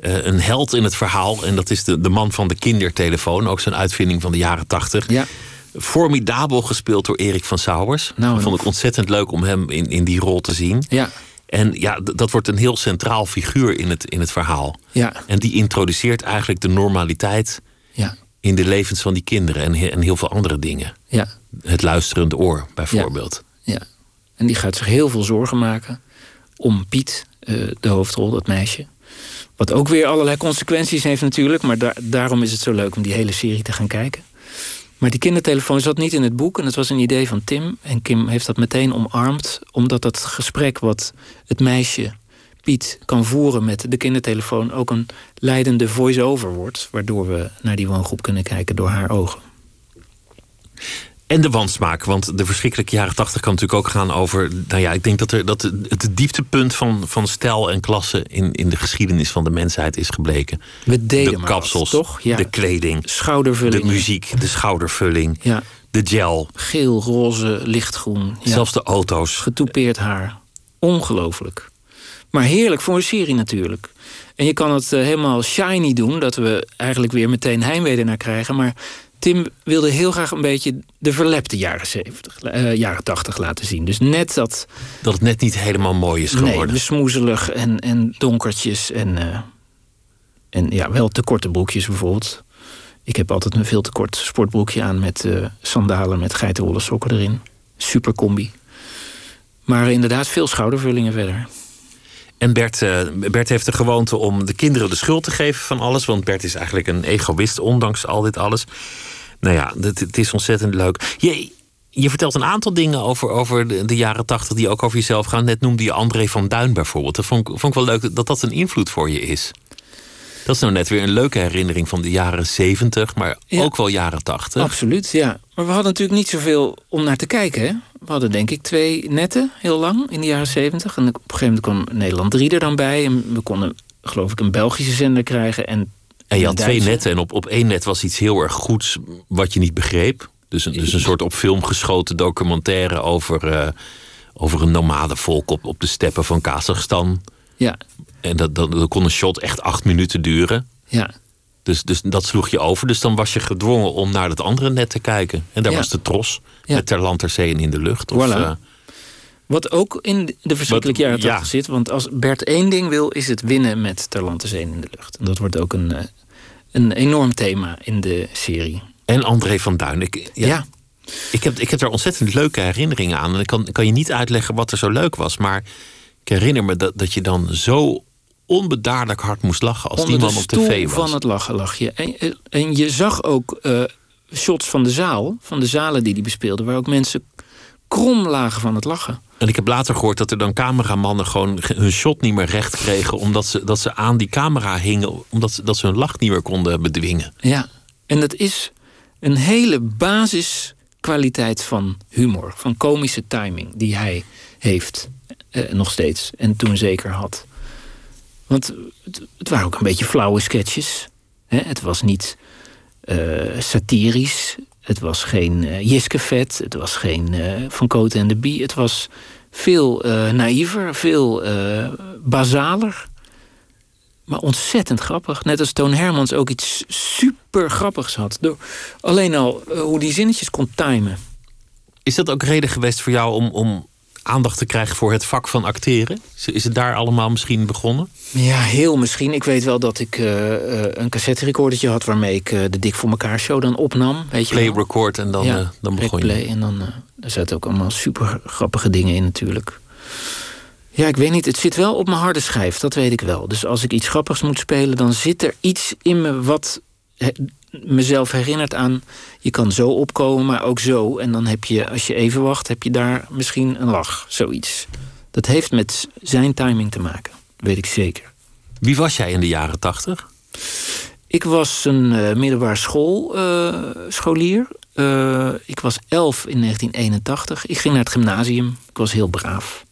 uh, een held in het verhaal. En dat is de, de man van de kindertelefoon, ook zijn uitvinding van de jaren tachtig. Ja formidabel gespeeld door Erik van Sauwers. Nou, ik vond het ontzettend leuk om hem in, in die rol te zien. Ja. En ja, dat wordt een heel centraal figuur in het, in het verhaal. Ja. En die introduceert eigenlijk de normaliteit ja. In de levens van die kinderen en, en heel veel andere dingen. Ja. Het luisterende oor, bijvoorbeeld. Ja. ja. En die gaat zich heel veel zorgen maken om Piet, uh, de hoofdrol, dat meisje. Wat ook weer allerlei consequenties heeft natuurlijk. Maar da daarom is het zo leuk om die hele serie te gaan kijken. Maar die kindertelefoon zat niet in het boek en het was een idee van Tim. En Kim heeft dat meteen omarmd, omdat dat gesprek wat het meisje Piet kan voeren met de kindertelefoon ook een leidende voice-over wordt, waardoor we naar die woongroep kunnen kijken door haar ogen. En de wansmaak, want de verschrikkelijke jaren tachtig kan natuurlijk ook gaan over. Nou ja, ik denk dat, er, dat het dieptepunt van, van stijl en klasse in, in de geschiedenis van de mensheid is gebleken. We deden de kapsels, wat, toch? Ja. de kleding, schoudervulling, de muziek, de schoudervulling, ja. de gel. Geel, roze, lichtgroen. Ja. Zelfs de auto's. Getoupeerd haar. Ongelooflijk. Maar heerlijk voor een serie natuurlijk. En je kan het uh, helemaal shiny doen, dat we eigenlijk weer meteen heimwee naar krijgen. Maar Tim wilde heel graag een beetje de verlepte jaren 70, uh, jaren 80 laten zien. Dus net dat. Dat het net niet helemaal mooi is geworden. Nee, smoezelig en, en donkertjes. En, uh, en ja, wel te korte broekjes bijvoorbeeld. Ik heb altijd een veel te kort sportbroekje aan met uh, sandalen met geitenwolle sokken erin. Super combi. Maar inderdaad, veel schoudervullingen verder. En Bert, uh, Bert heeft de gewoonte om de kinderen de schuld te geven van alles. Want Bert is eigenlijk een egoïst, ondanks al dit alles. Nou ja, het, het is ontzettend leuk. Je, je vertelt een aantal dingen over, over de, de jaren tachtig die ook over jezelf gaan. Net noemde je André van Duin bijvoorbeeld. Dat vond, vond ik wel leuk dat dat een invloed voor je is. Dat is nou net weer een leuke herinnering van de jaren zeventig, maar Ja. ook wel jaren tachtig. Absoluut, ja. Maar we hadden natuurlijk niet zoveel om naar te kijken. Hè? We hadden denk ik twee netten heel lang in de jaren zeventig. En op een gegeven moment kwam Nederland 3 er dan bij. En we konden, geloof ik, een Belgische zender krijgen. En, En je had twee netten en op, op één net was iets heel erg goeds wat je niet begreep. Dus een, dus een soort op film geschoten documentaire over, eh, over een nomadenvolk op, op de steppen van Kazachstan. Ja, En dat, dat, dat kon een shot echt acht minuten duren. ja. Dus, dus dat sloeg je over. Dus dan was je gedwongen om naar dat andere net te kijken. En daar Ja. was de tros. Ja. Met Ter Land, Ter Zee en in de lucht. Of, Voilà. eh, Wat ook in de verschrikkelijke jaren 80 ja. zit. Want als Bert één ding wil, is het winnen met Ter Land, Ter Zee en in de lucht. En dat wordt ook een, eh, een enorm thema in de serie. en André van Duin. Ik, ja, Ik, heb, ik heb daar ontzettend leuke herinneringen aan. En ik kan, kan je niet uitleggen wat er zo leuk was. Maar ik herinner me dat, dat je dan zo onbedaarlijk hard moest lachen als onder die man op tv was. van het lachen lag je. En, en je zag ook eh, shots van de zaal, van de zalen die die bespeelde... waar ook mensen krom lagen van het lachen. En ik heb later gehoord dat er dan cameramannen gewoon ge- hun shot niet meer recht kregen. Omdat ze, dat ze aan die camera hingen. Omdat ze, dat ze hun lach niet meer konden bedwingen. Ja, en dat is een hele basiskwaliteit van humor, van komische timing die hij heeft, eh, nog steeds en toen zeker had. Want het, waren ook een beetje flauwe sketches. Hè? Het was niet eh, satirisch, het was geen eh Jiskevet, het was geen eh, Van Koten en de Bie. Het was veel naïver, veel basaler. Maar ontzettend grappig. Net als Toon Hermans ook iets super grappigs had. Alleen al hoe die zinnetjes kon timen. Is dat ook reden geweest voor jou om, om aandacht te krijgen voor het vak van acteren? Is, is het daar allemaal misschien begonnen? Ja, heel misschien. Ik weet wel dat ik eh, eh, een cassette-recordertje had... waarmee ik eh, de Dik voor elkaar show dan opnam. Weet je Play, record en dan, ja, dan begon je. play. En dan er zaten ook allemaal super grappige dingen in natuurlijk. Ja, ik weet niet. Het zit wel op mijn harde schijf, dat weet ik wel. Dus als ik iets grappigs moet spelen, dan zit er iets in me wat mezelf herinnert aan. Je kan zo opkomen, maar ook zo. En dan heb je, als je even wacht, heb je daar misschien een lach. Zoiets. Dat heeft met zijn timing te maken. Weet ik zeker. Wie was jij in de jaren tachtig? Ik was een eh, middelbaar school, eh, scholier. Eh, ik was elf in 1981. Ik ging naar het gymnasium. Ik was heel braaf.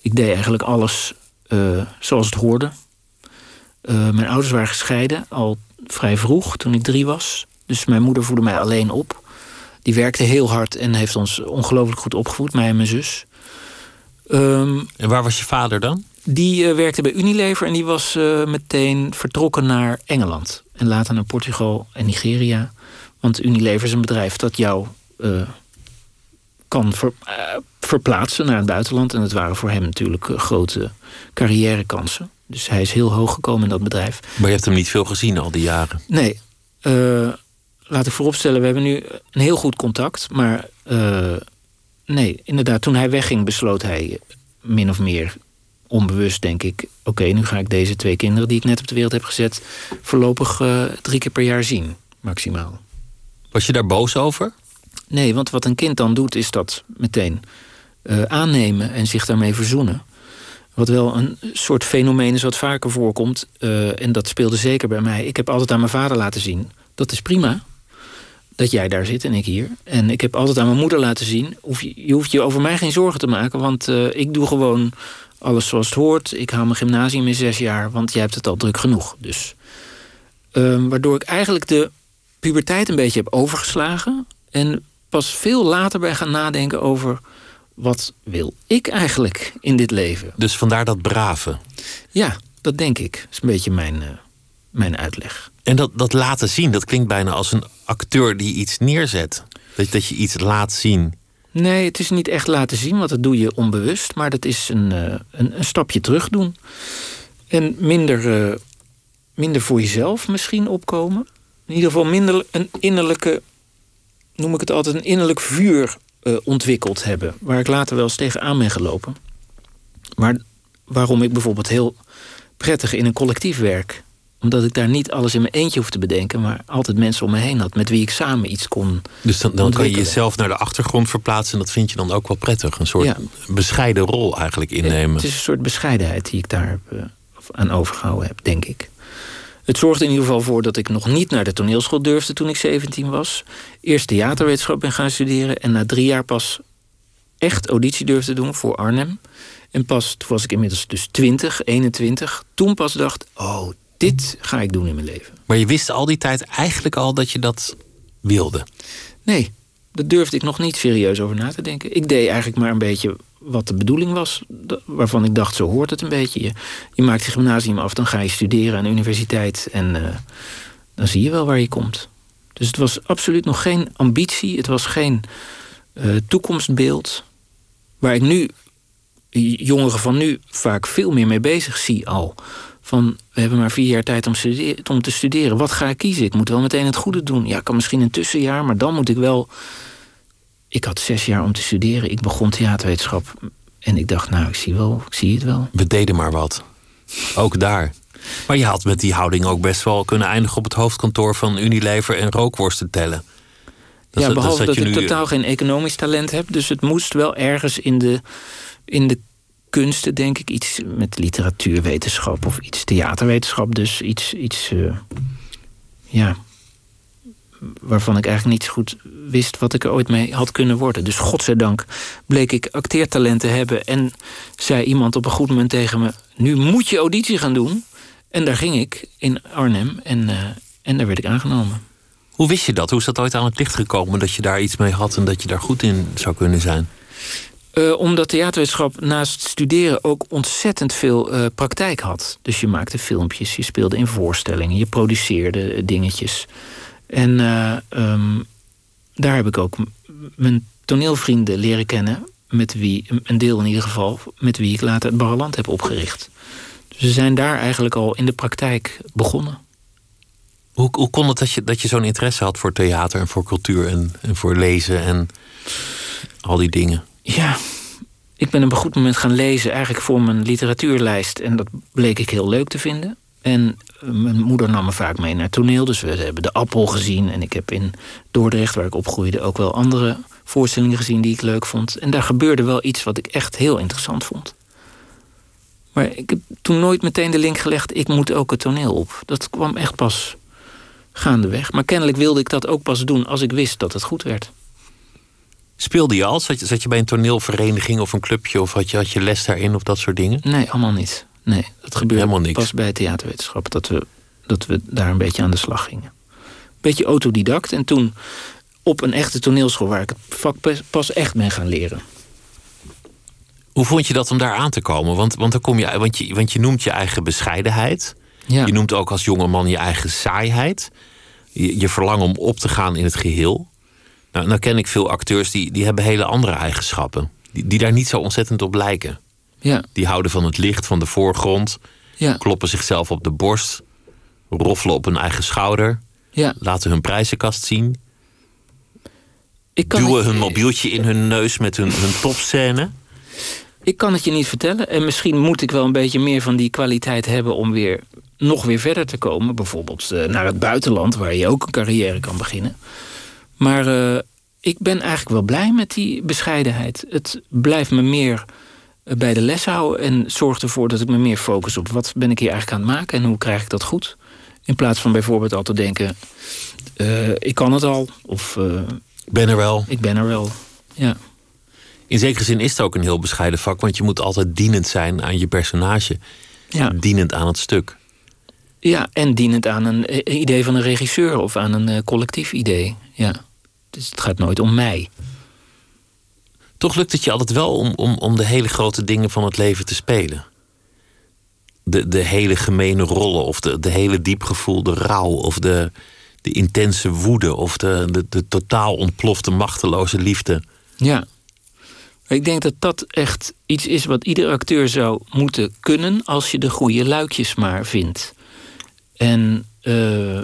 Ik deed eigenlijk alles zoals het hoorde. Mijn ouders waren gescheiden al vrij vroeg, toen ik drie was. Dus mijn moeder voedde mij alleen op. Die werkte heel hard en heeft ons ongelooflijk goed opgevoed, mij en mijn zus. Ehm, En waar was je vader dan? die eh, werkte bij Unilever en die was eh, meteen vertrokken naar Engeland. En later naar Portugal en Nigeria. Want Unilever is een bedrijf dat jou eh, kan ver- verplaatsen naar het buitenland. En dat waren voor hem natuurlijk grote carrièrekansen. Dus hij is heel hoog gekomen in dat bedrijf. Maar je hebt hem niet veel gezien al die jaren. Nee, eh, laat ik vooropstellen, we hebben nu een heel goed contact. Maar eh, nee, inderdaad, toen hij wegging besloot hij min of meer onbewust, denk ik... oké, nu ga ik deze twee kinderen die ik net op de wereld heb gezet... voorlopig eh, drie keer per jaar zien, maximaal. Was je daar boos over? Nee, want wat een kind dan doet, is dat meteen aannemen en zich daarmee verzoenen. Wat wel een soort fenomeen is wat vaker voorkomt. eh, en dat speelde zeker bij mij. Ik heb altijd aan mijn vader laten zien. Dat is prima. Dat jij daar zit en ik hier. En ik heb altijd aan mijn moeder laten zien. Je, je hoeft je over mij geen zorgen te maken. Want eh, ik doe gewoon alles zoals het hoort. Ik haal mijn gymnasium in zes jaar. Want jij hebt het al druk genoeg. Dus. Ehm, waardoor ik eigenlijk de puberteit een beetje heb overgeslagen. En pas veel later ben gaan nadenken over... wat wil ik eigenlijk in dit leven? Dus vandaar dat brave. Ja, dat denk ik. Dat is een beetje mijn, eh, mijn uitleg. En dat, dat laten zien, dat klinkt bijna als een acteur die iets neerzet. Dat, dat je iets laat zien. Nee, het is niet echt laten zien, want dat doe je onbewust. Maar dat is een, eh, een, een stapje terug doen. En minder, eh, minder voor jezelf misschien opkomen. In ieder geval minder een innerlijke, noem ik het altijd, een innerlijk vuur eh, ontwikkeld hebben. Waar ik later wel eens tegenaan ben gelopen. Maar waarom ik bijvoorbeeld heel prettig in een collectief werk. Omdat ik daar niet alles in mijn eentje hoef te bedenken, maar altijd mensen om me heen had met wie ik samen iets kon. Dus dan, dan kan je jezelf naar de achtergrond verplaatsen. En dat vind je dan ook wel prettig. Een soort Ja. bescheiden rol eigenlijk innemen. Het is een soort bescheidenheid die ik daar eh, aan overgehouden heb, denk ik. Het zorgde in ieder geval voor dat ik nog niet naar de toneelschool durfde toen ik 17 was. Eerst theaterwetenschap ben gaan studeren en na drie jaar pas echt auditie durfde doen voor Arnhem. En pas, toen was ik inmiddels dus 20, 21. Toen pas dacht, oh, dit ga ik doen in mijn leven. Maar je wist al die tijd eigenlijk al dat je dat wilde? Nee, daar durfde ik nog niet serieus over na te denken. Ik deed eigenlijk maar een beetje wat de bedoeling was. Waarvan ik dacht, zo hoort het een beetje. Je, je maakt je gymnasium af, dan ga je studeren aan de universiteit. En uh, dan zie je wel waar je komt. Dus het was absoluut nog geen ambitie. Het was geen uh, toekomstbeeld. Waar ik nu, jongeren van nu, vaak veel meer mee bezig zie al. Van, we hebben maar vier jaar tijd om, om te studeren. Wat ga ik kiezen? Ik moet wel meteen het goede doen. Ja, ik kan misschien een tussenjaar, maar dan moet ik wel... Ik had zes jaar om te studeren. Ik begon theaterwetenschap. En ik dacht, nou, ik zie, wel, ik zie het wel. We deden maar wat. Ook daar. Maar je had met die houding ook best wel kunnen eindigen op het hoofdkantoor van Unilever en rookworsten tellen. Dat ja, behalve dat, dat ik totaal geen economisch talent heb. Dus het moest wel ergens in de, in de kunsten, denk ik. Iets met literatuurwetenschap of iets theaterwetenschap. Dus iets, iets uh, ja, waarvan ik eigenlijk niet zo goed wist wat ik er ooit mee had kunnen worden. Dus godzijdank bleek ik acteertalent te hebben. En zei iemand op een goed moment tegen me... nu moet je auditie gaan doen. En daar ging ik in Arnhem en, uh, en daar werd ik aangenomen. Hoe wist je dat? Hoe is dat ooit aan het licht gekomen dat je daar iets mee had en dat je daar goed in zou kunnen zijn? Uh, omdat theaterwetenschap naast studeren ook ontzettend veel uh, praktijk had. Dus je maakte filmpjes, je speelde in voorstellingen, je produceerde dingetjes. En uh, um, daar heb ik ook mijn toneelvrienden leren kennen, met wie, een deel in ieder geval, met wie ik later het Barreland heb opgericht. Dus ze zijn daar eigenlijk al in de praktijk begonnen. Hoe, hoe kon het dat je, dat je zo'n interesse had voor theater en voor cultuur en, en voor lezen en al die dingen? Ja, ik ben op een goed moment gaan lezen, eigenlijk voor mijn literatuurlijst. En dat bleek ik heel leuk te vinden. En eh, mijn moeder nam me vaak mee naar toneel. Dus we hebben de appel gezien. En ik heb in Dordrecht, waar ik opgroeide, ook wel andere voorstellingen gezien die ik leuk vond. En daar gebeurde wel iets wat ik echt heel interessant vond. Maar ik heb toen nooit meteen de link gelegd, ik moet ook het toneel op. Dat kwam echt pas gaandeweg. Maar kennelijk wilde ik dat ook pas doen als ik wist dat het goed werd. Speelde je al? Zat je, zat je bij een toneelvereniging of een clubje? Of had je, had je les daarin of dat soort dingen? Nee, allemaal niet. Nee, dat gebeurde Helemaal niks. pas bij theaterwetenschap. Dat we, dat we daar een beetje aan de slag gingen. Beetje autodidact. En toen op een echte toneelschool... waar ik het vak pas echt ben gaan leren. Hoe vond je dat om daar aan te komen? Want, want, dan kom je, want, je, want je noemt je eigen bescheidenheid. Ja. Je noemt ook als jongeman je eigen saaiheid. Je, je verlangen om op te gaan in het geheel. Nou, nou ken ik veel acteurs die, die hebben hele andere eigenschappen. Die, die daar niet zo ontzettend op lijken. Ja. Die houden van het licht, van de voorgrond. Ja. Kloppen zichzelf op de borst. Roffelen op hun eigen schouder. Ja. Laten hun prijzenkast zien. Ik kan Duwen hun mobieltje in hun neus met hun, hun topscène. Ik kan het je niet vertellen. En misschien moet ik wel een beetje meer van die kwaliteit hebben om weer nog weer verder te komen. Bijvoorbeeld uh, naar het buitenland, waar je ook een carrière kan beginnen. Maar uh, ik ben eigenlijk wel blij met die bescheidenheid. Het blijft me meer eh, bij de les houden en zorgt ervoor dat ik me meer focus op wat ben ik hier eigenlijk aan het maken en hoe krijg ik dat goed. In plaats van bijvoorbeeld al te denken: uh, ik kan het al. Of uh, ben er wel. Ik ben er wel. Ja. In zekere zin is het ook een heel bescheiden vak, want je moet altijd dienend zijn aan je personage. Ja. Dienend aan het stuk. Ja, en dienend aan een idee van een regisseur of aan een collectief idee. Ja. Dus het gaat nooit om mij. Toch lukt het je altijd wel om, om, om de hele grote dingen van het leven te spelen. De, de hele gemene rollen, of de, de hele diepgevoelde rouw, of de, de intense woede, of de, de, totaal ontplofte machteloze liefde. Ja. Ik denk dat dat echt iets is wat ieder acteur zou moeten kunnen als je de goede luikjes maar vindt. En uh,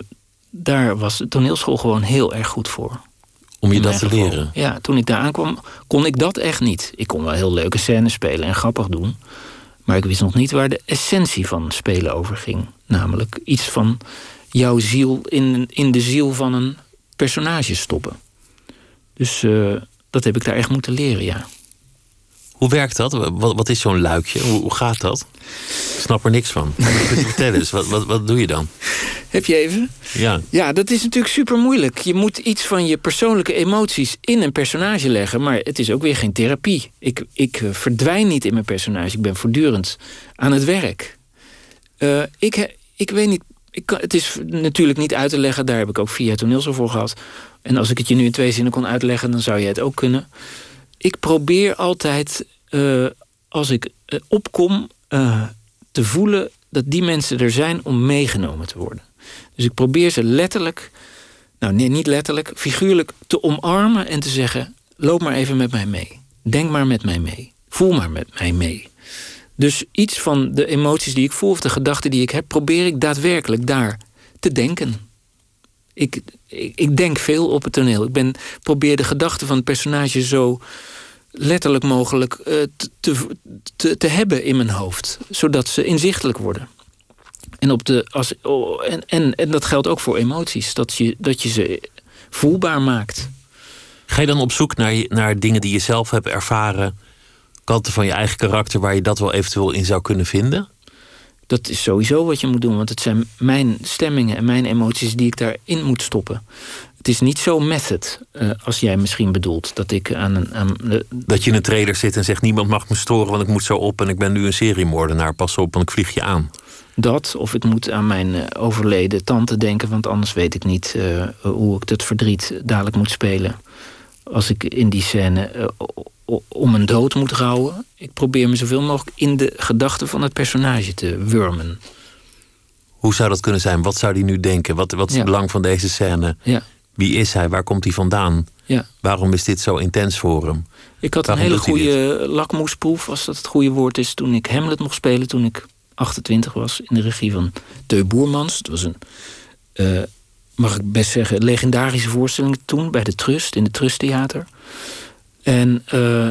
daar was de toneelschool gewoon heel erg goed voor. Om je dat te leren? Ja, toen ik daar aankwam, kon ik dat echt niet. Ik kon wel heel leuke scènes spelen en grappig doen. Maar ik wist nog niet waar de essentie van spelen over ging. Namelijk iets van jouw ziel in, in de ziel van een personage stoppen. Dus uh, dat heb ik daar echt moeten leren, ja. Hoe werkt dat? Wat, wat is zo'n luikje? Hoe, hoe, gaat dat? Ik snap er niks van. Vertel eens, wat, wat, wat doe je dan? Heb je even? Ja. Ja, dat is natuurlijk super moeilijk. Je moet iets van je persoonlijke emoties in een personage leggen. Maar het is ook weer geen therapie. Ik, ik eh, verdwijn niet in mijn personage. Ik ben voortdurend aan het werk. Uh, ik, ik weet niet. Ik kan, het is natuurlijk niet uit te leggen. Daar heb ik ook via toneel voor gehad. En als ik het je nu in twee zinnen kon uitleggen, dan zou je het ook kunnen. Ik probeer altijd, uh, als ik uh, opkom, uh, te voelen dat die mensen er zijn om meegenomen te worden. Dus ik probeer ze letterlijk, nou nee, niet letterlijk, figuurlijk te omarmen en te zeggen: loop maar even met mij mee. Denk maar met mij mee. Voel maar met mij mee. Dus iets van de emoties die ik voel of de gedachten die ik heb, probeer ik daadwerkelijk daar te denken. Ik, ik, ik, denk veel op het toneel. Ik ben, probeer de gedachten van het personage zo letterlijk mogelijk uh, te, te, te hebben in mijn hoofd. Zodat ze inzichtelijk worden. En, op de, als, oh, en, en, en dat geldt ook voor emoties. Dat je, dat je ze voelbaar maakt. Ga je dan op zoek naar, naar dingen die je zelf hebt ervaren... kanten van je eigen karakter... waar je dat wel eventueel in zou kunnen vinden? Dat is sowieso wat je moet doen. Want het zijn mijn stemmingen en mijn emoties die ik daarin moet stoppen. Het is niet zo method, uh, als jij misschien bedoelt. Dat ik aan een. Aan. Dat je in een trailer zit en zegt: niemand mag me storen, want ik moet zo op en ik ben nu een seriemoordenaar. Pas op, want ik vlieg je aan. Dat, of ik moet aan mijn uh, overleden tante denken, want anders weet ik niet uh, hoe ik het verdriet dadelijk moet spelen. Als ik in die scène om een dood moet rouwen. Ik probeer me zoveel mogelijk in de gedachten van het personage te wurmen. Hoe zou dat kunnen zijn? Wat zou hij nu denken? Wat, wat is het belang van deze scène? Ja. Wie is hij? Waar komt hij vandaan? Ja. Waarom is dit zo intens voor hem? Ik had Waarom een hele goede lakmoesproef, als dat het goede woord is, toen ik Hamlet mocht spelen toen ik 28 was, in de regie van Teu Boermans. Het was een, uh, mag ik best zeggen, legendarische voorstelling toen bij de Trust, in het Trusttheater. En uh,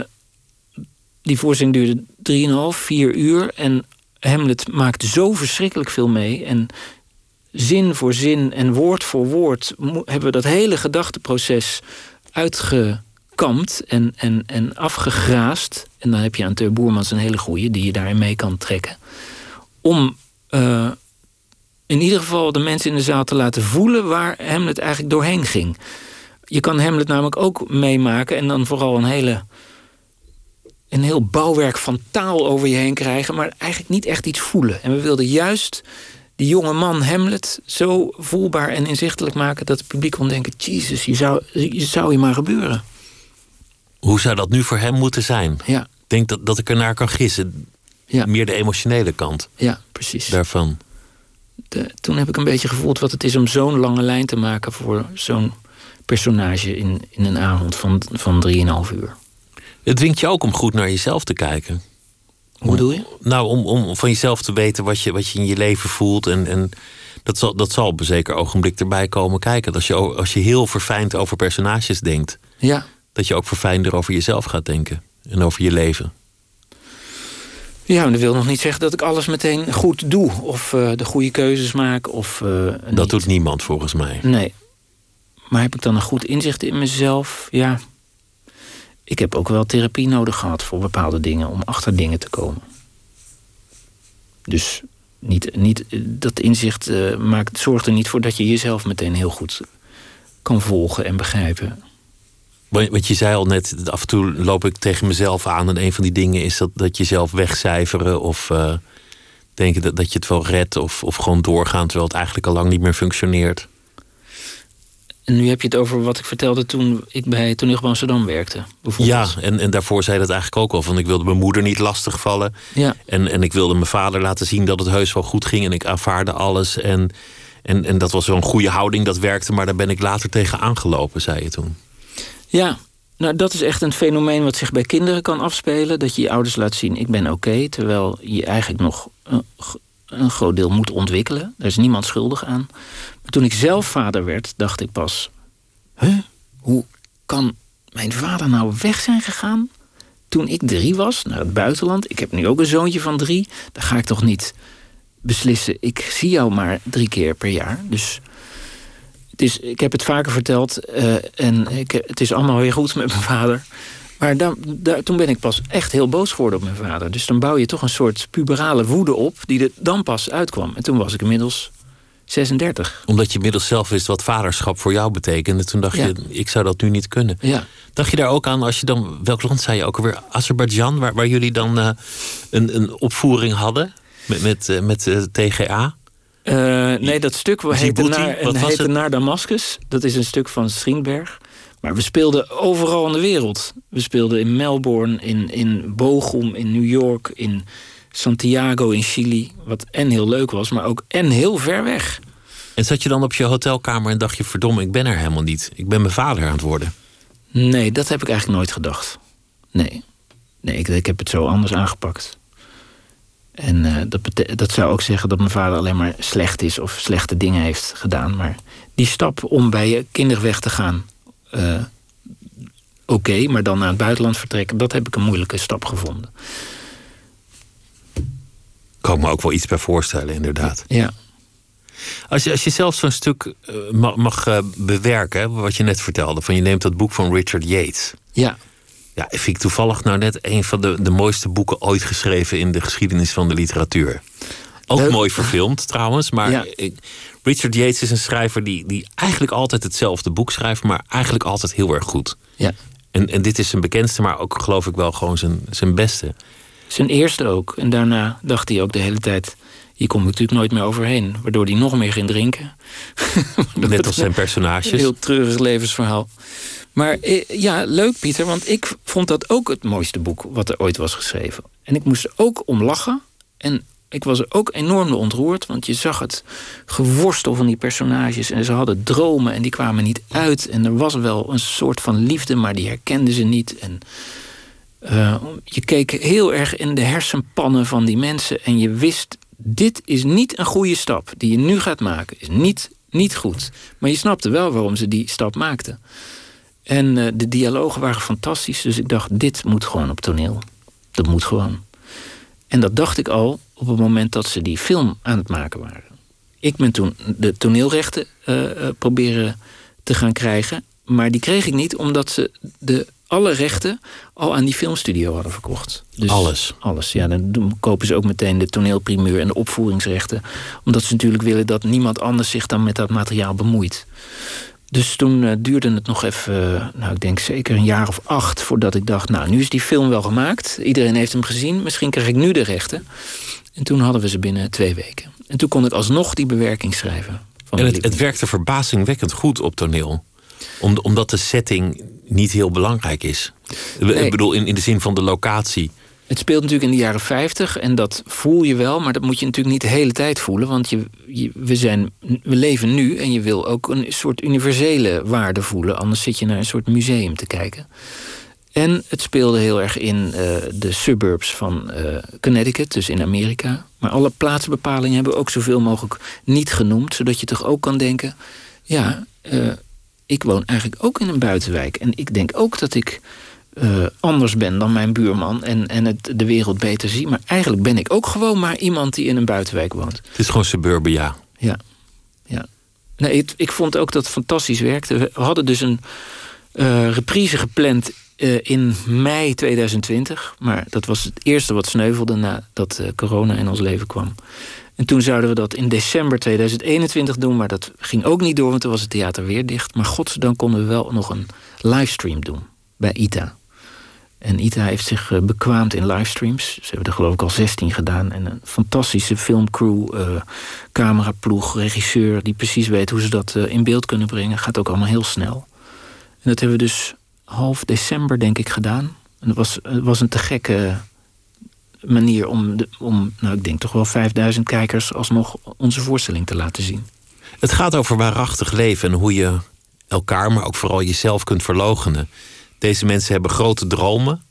die voorstelling duurde 3,5, 4 uur. En Hamlet maakte zo verschrikkelijk veel mee. En zin voor zin en woord voor woord hebben we dat hele gedachteproces uitgekampt en, en, en afgegraast. En dan heb je aan Teur Boermans een hele goeie die je daarin mee kan trekken. Om uh, in ieder geval de mensen in de zaal te laten voelen waar Hamlet eigenlijk doorheen ging. Je kan Hamlet namelijk ook meemaken en dan vooral een hele een heel bouwwerk van taal over je heen krijgen, maar eigenlijk niet echt iets voelen. En we wilden juist die jonge man Hamlet zo voelbaar en inzichtelijk maken dat het publiek kon denken: Jezus, je zou, je zou je maar gebeuren. Hoe zou dat nu voor hem moeten zijn? Ja. Ik denk dat, dat ik ernaar kan gissen. Ja. Meer de emotionele kant. Ja, precies. Daarvan. De, toen heb ik een beetje gevoeld wat het is om zo'n lange lijn te maken voor zo'n personage in, in een avond van, van 3,5 uur. Het dwingt je ook om goed naar jezelf te kijken. Hoe bedoel je? Nou, om, om van jezelf te weten wat je, wat je in je leven voelt. En, en dat, zal, dat zal op een zeker ogenblik erbij komen kijken. Als je, als je heel verfijnd over personages denkt, ja. dat je ook verfijnder over jezelf gaat denken en over je leven. Ja, maar dat wil nog niet zeggen dat ik alles meteen goed doe. Of uh, de goede keuzes maak. Of, uh, dat doet niemand volgens mij. Nee. Maar heb ik dan een goed inzicht in mezelf? Ja, ik heb ook wel therapie nodig gehad voor bepaalde dingen, om achter dingen te komen. Dus niet, niet, dat inzicht uh, maakt, zorgt er niet voor dat je jezelf meteen heel goed kan volgen en begrijpen. Want je zei al net, af en toe loop ik tegen mezelf aan. En een van die dingen is dat, dat jezelf wegcijferen of uh, denken dat, dat je het wel redt. Of, of gewoon doorgaan terwijl het eigenlijk al lang niet meer functioneert. En nu heb je het over wat ik vertelde toen ik bij Toneel Amsterdam werkte. Ja, en, en daarvoor zei dat eigenlijk ook al. Van ik wilde mijn moeder niet lastigvallen. Ja. En, en ik wilde mijn vader laten zien dat het heus wel goed ging. En ik aanvaarde alles. En, en, en dat was een goede houding, dat werkte. Maar daar ben ik later tegen aangelopen, zei je toen. Ja, nou dat is echt een fenomeen wat zich bij kinderen kan afspelen. Dat je je ouders laat zien, ik ben oké. terwijl je eigenlijk nog een, groot deel moet ontwikkelen. Daar is niemand schuldig aan. Maar toen ik zelf vader werd, dacht ik pas... Huh? Hoe kan mijn vader nou weg zijn gegaan? Toen ik drie was, naar het buitenland. Ik heb nu ook een zoontje van drie. Dan ga ik toch niet beslissen... ik zie jou maar drie keer per jaar. Dus het is, ik heb het vaker verteld. Uh, en ik, het is allemaal weer goed met mijn vader. Maar daar, toen ben ik pas echt heel boos geworden op mijn vader. Dus dan bouw je toch een soort puberale woede op... die er dan pas uitkwam. En toen was ik inmiddels 36. Omdat je inmiddels zelf wist wat vaderschap voor jou betekende. Toen dacht Ja. je, ik zou dat nu niet kunnen. Ja. Dacht je daar ook aan als je dan... Welk land zei je ook alweer? Azerbeidzjan, waar, waar jullie dan eh, een, een opvoering hadden? Met, met, eh, met eh, TGA? Nee, dat stuk heette, naar, wat was heette naar Damascus. Dat is een stuk van Strindberg. Maar we speelden overal in de wereld. We speelden in Melbourne, in, in Bochum, in New York, in Santiago in Chili. Wat en heel leuk was, maar ook en heel ver weg. En zat je dan op je hotelkamer en dacht je... verdomme, ik ben er helemaal niet. Ik ben mijn vader aan het worden. Nee, dat heb ik eigenlijk nooit gedacht. Nee, nee ik, ik heb het zo anders aangepakt. En eh, dat, dat zou ook zeggen dat mijn vader alleen maar slecht is of slechte dingen heeft gedaan. Maar die stap om bij je kinderen weg te gaan, eh, oké, maar dan naar het buitenland vertrekken, dat heb ik een moeilijke stap gevonden. Kan ik me ook wel iets bij voorstellen, inderdaad. Ja, Als je, als je zelf zo'n stuk eh, mag, mag eh, bewerken, wat je net vertelde... van je neemt dat boek van Richard Yates... ja, Ja, vind ik toevallig nou net een van de, de mooiste boeken ooit geschreven in de geschiedenis van de literatuur. Ook Leuk. mooi verfilmd trouwens, maar Ja. ik- Richard Yates is een schrijver die, die eigenlijk altijd hetzelfde boek schrijft, maar eigenlijk altijd heel erg goed. ja. En, en dit is zijn bekendste, maar ook geloof ik wel gewoon zijn, zijn beste. Zijn eerste ook. En daarna dacht hij ook de hele tijd, hier kom ik natuurlijk nooit meer overheen. Waardoor hij nog meer ging drinken. Net als zijn Een personages. heel treurig levensverhaal. Maar eh, ja, leuk Pieter, want ik vond dat ook het mooiste boek wat er ooit was geschreven. En ik moest er ook om lachen. En ik was ook enorm ontroerd, want je zag het geworstel van die personages. En ze hadden dromen en die kwamen niet uit. En er was wel een soort van liefde, maar die herkenden ze niet. En eh, je keek heel erg in de hersenpannen van die mensen. En je wist, dit is niet een goede stap die je nu gaat maken. Is niet, niet goed. Maar je snapte wel waarom ze die stap maakten. En eh, de dialogen waren fantastisch. Dus ik dacht, dit moet gewoon op toneel. Dat moet gewoon. En dat dacht ik al op het moment dat ze die film aan het maken waren. Ik ben toen de toneelrechten eh, proberen te gaan krijgen. Maar die kreeg ik niet omdat ze de, alle rechten al aan die filmstudio hadden verkocht. Dus Alles. Alles, ja. Dan kopen ze ook meteen de toneelprimeur en de opvoeringsrechten. Omdat ze natuurlijk willen dat niemand anders zich dan met dat materiaal bemoeit. Dus toen eh, duurde het nog even, nou ik denk zeker een jaar of acht... voordat ik dacht, nou nu is die film wel gemaakt. Iedereen heeft hem gezien, misschien krijg ik nu de rechten. En toen hadden we ze binnen twee weken. En toen kon ik alsnog die bewerking schrijven. Van En het, het werkte verbazingwekkend goed op toneel. Om, omdat de setting niet heel belangrijk is. Nee. Ik bedoel, in, in de zin van de locatie. Het speelt natuurlijk in de jaren 50 en dat voel je wel, maar dat moet je natuurlijk niet de hele tijd voelen. Want je, je- we, zijn, we leven nu en je wil ook een soort universele waarde voelen. Anders zit je naar een soort museum te kijken. En het speelde heel erg in eh, de suburbs van eh, Connecticut, dus in Amerika. Maar alle plaatsbepalingen hebben we ook zoveel mogelijk niet genoemd, zodat je toch ook kan denken: ja, eh, ik woon eigenlijk ook in een buitenwijk. En ik denk ook dat ik anders ben dan mijn buurman en, en het, de wereld beter zie. Maar eigenlijk ben ik ook gewoon maar iemand die in een buitenwijk woont. Het is gewoon suburbia. Ja, ja. Nee, het- ik vond ook dat het fantastisch werkte. We hadden dus een eh, reprise gepland eh, in mei 2020. Maar dat was het eerste wat sneuvelde nadat eh, corona in ons leven kwam. En toen zouden we dat in december 2021 doen. Maar dat ging ook niet door, want toen was het theater weer dicht. Maar godzijdank konden we wel nog een livestream doen bij ITA. En ITA heeft zich bekwaamd in livestreams. Ze hebben er geloof ik al 16 gedaan. En een fantastische filmcrew, cameraploeg, regisseur... die precies weet hoe ze dat in beeld kunnen brengen. Gaat ook allemaal heel snel. En dat hebben we dus half december, denk ik, gedaan. En dat was, was een te gekke manier om, de, om, nou, ik denk toch wel 5000 kijkers... alsnog onze voorstelling te laten zien. Het gaat over waarachtig leven en hoe je elkaar, maar ook vooral jezelf kunt verloochenen. Deze mensen hebben grote dromen.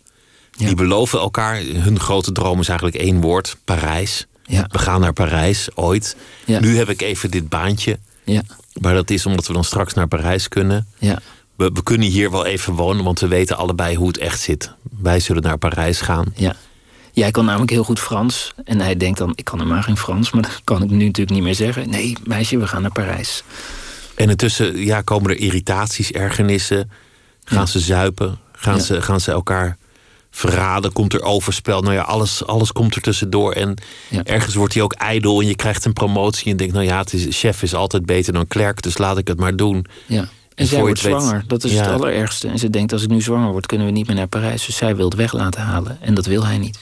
Ja. Die beloven elkaar. Hun grote droom is eigenlijk één woord: Parijs. Ja. We gaan naar Parijs ooit. Ja. Nu heb ik even dit baantje. Ja, Maar dat is omdat we dan straks naar Parijs kunnen. ja, We, we kunnen hier wel even wonen, want we weten allebei hoe het echt zit. Wij zullen naar Parijs gaan. ja. Jij kan namelijk heel goed Frans. En hij denkt dan, ik kan helemaal geen Frans. Maar dat kan ik nu natuurlijk niet meer zeggen. Nee, meisje, we gaan naar Parijs. En intussen ja, komen er irritaties, ergernissen. Gaan Ja. ze zuipen? Gaan, Ja. ze, gaan ze elkaar verraden? Komt er overspel? Nou ja, alles, alles komt er tussendoor. En Ja. ergens wordt hij ook ijdel en je krijgt een promotie. En denkt, nou ja, het is, chef is altijd beter dan klerk, dus laat ik het maar doen. Ja. En zij wordt weet- zwanger. Dat is Ja. het allerergste. En ze denkt, als ik nu zwanger word, kunnen we niet meer naar Parijs. Dus zij wil het weg laten halen. En dat wil hij niet.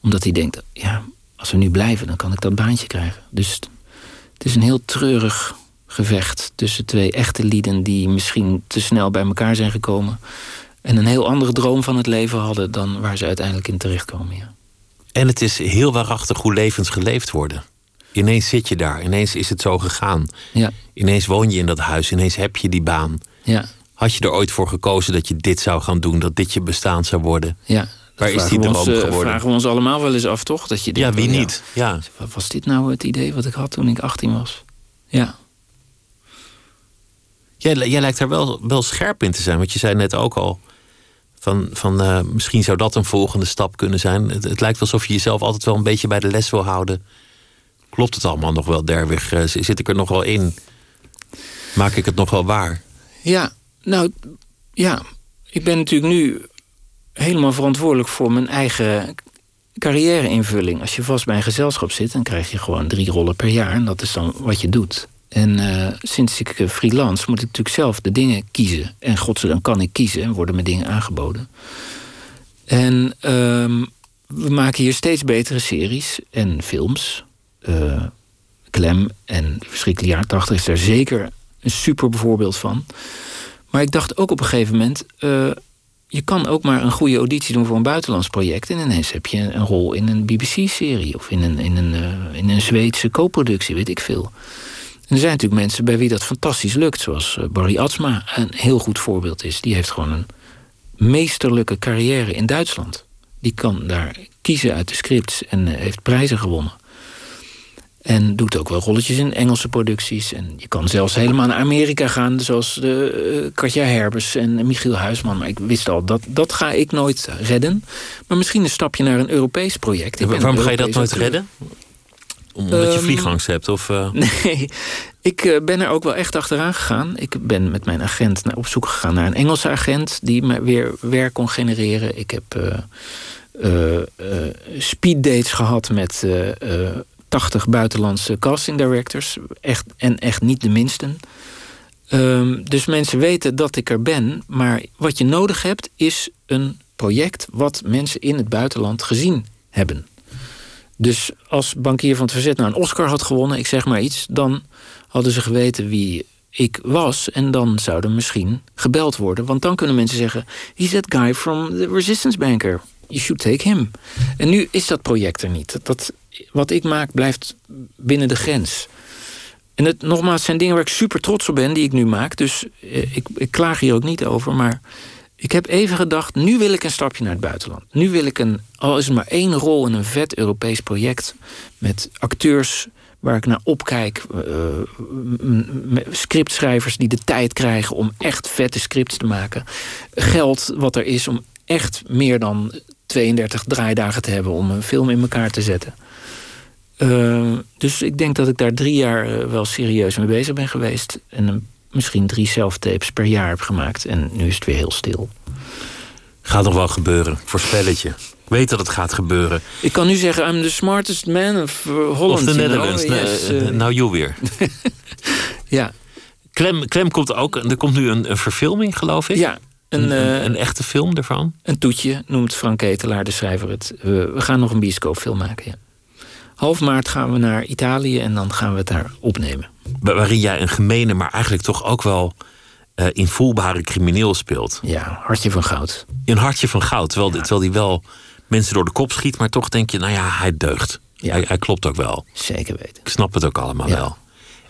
Omdat hij denkt, ja, als we nu blijven, dan kan ik dat baantje krijgen. Dus het is een heel treurig gevecht tussen twee echte lieden... die misschien te snel bij elkaar zijn gekomen... en een heel andere droom van het leven hadden... dan waar ze uiteindelijk in terechtkomen, ja. En het is heel waarachtig hoe levens geleefd worden. Ineens zit je daar, ineens is het zo gegaan. Ja, Ineens woon je in dat huis, ineens heb je die baan. ja, Had je er ooit voor gekozen dat je dit zou gaan doen, dat dit je bestaan zou worden? ja. Waar is die we ons, droom eh, geworden? vragen we ons allemaal wel eens af, toch? Dat je Ja, wie oh, niet? Ja. Wat was dit nou het idee wat ik had toen ik 18 was? Ja, Jij, jij lijkt daar wel, wel scherp in te zijn, want je zei net ook al. Van, van eh, misschien zou dat een volgende stap kunnen zijn. Het, het lijkt alsof je jezelf altijd wel een beetje bij de les wil houden. Klopt het allemaal nog wel, Derwig? Eh, Zit ik er nog wel in? Maak ik het nog wel waar? ja, nou ja. Ik ben natuurlijk nu helemaal verantwoordelijk voor mijn eigen carrière-invulling. Als je vast bij een gezelschap zit, dan krijg je gewoon drie rollen per jaar. En dat is dan wat je doet. En eh, sinds ik eh, freelance moet ik natuurlijk zelf de dingen kiezen. En godzijdank kan ik kiezen en worden me dingen aangeboden. En ehm, we maken hier steeds betere series en films. Eh Klem en Verschrikkelijk Jaar 80 is daar zeker een super voorbeeld van. Maar ik dacht ook op een gegeven moment... eh, je kan ook maar een goede auditie doen voor een buitenlands project... en ineens heb je een rol in een BBC-serie... of in een, in, een, eh, in een Zweedse co-productie, weet ik veel. En er zijn natuurlijk mensen bij wie dat fantastisch lukt... zoals Barry Atsma een heel goed voorbeeld is. Die heeft gewoon een meesterlijke carrière in Duitsland. Die kan daar kiezen uit de scripts en heeft prijzen gewonnen. En doet ook wel rolletjes in Engelse producties. En je kan zelfs helemaal naar Amerika gaan, zoals de, eh, Katja Herbers en Michiel Huisman. Maar ik wist al, dat, dat ga ik nooit redden. Maar misschien een stapje naar een Europees project. Ik Waarom ga je dat nooit redden? Omdat je Ehm, vliegangst hebt? Of, eh, Nee, ik eh, ben er ook wel echt achteraan gegaan. Ik ben met mijn agent naar, op zoek gegaan naar een Engelse agent... die me weer werk kon genereren. Ik heb eh, speeddates gehad met 80 buitenlandse casting directors. Echt, en echt niet de minsten. Ehm, dus mensen weten dat ik er ben. Maar wat je nodig hebt is een project... wat mensen in het buitenland gezien hebben. Dus als bankier van het verzet nou een Oscar had gewonnen, ik zeg maar iets, dan hadden ze geweten wie ik was en dan zouden misschien gebeld worden. Want dan kunnen mensen zeggen: He's that guy from the Resistance Banker. You should take him. En nu is dat project er niet. Dat, wat ik maak blijft binnen de grens. En het, nogmaals, zijn dingen waar ik super trots op ben, die ik nu maak. Dus eh, ik, ik klaag hier ook niet over. Maar ik heb even gedacht, nu wil ik een stapje naar het buitenland. Nu wil ik een, al is het maar één rol in een vet Europees project. Met acteurs waar ik naar opkijk. m- scriptschrijvers die de tijd krijgen om echt vette scripts te maken. Geld wat er is om echt meer dan 32 draaidagen te hebben om een film in elkaar te zetten. Eh, dus ik denk dat ik daar drie jaar eh, wel serieus mee bezig ben geweest. En een- misschien drie self-tapes per jaar heb gemaakt. En nu is het weer heel stil. Gaat nog wel gebeuren, voorspelletje. Weet dat het gaat gebeuren. Ik kan nu zeggen, I'm the smartest man of eh, Holland. of know. Netherlands. Yes, Nou, eh, nou, weer. ja, Klem, Klem komt ook. Er komt nu een, een verfilming, geloof ik. ja een, Een, een, eh, een echte film ervan. een toetje noemt Frank Ketelaar, de schrijver, het. We, gaan nog een bioscoopfilm maken, ja. Half maart gaan we naar Italië en dan gaan we het daar opnemen. Wa- Waarin jij een gemene, maar eigenlijk toch ook wel eh, invoelbare crimineel speelt. Ja, hartje van goud. Een hartje van goud. Terwijl, terwijl die wel mensen door de kop schiet. Maar toch denk je, nou ja, hij deugt. Ja. Hij, hij klopt ook wel. Zeker weten. Ik snap het ook allemaal Ja. wel.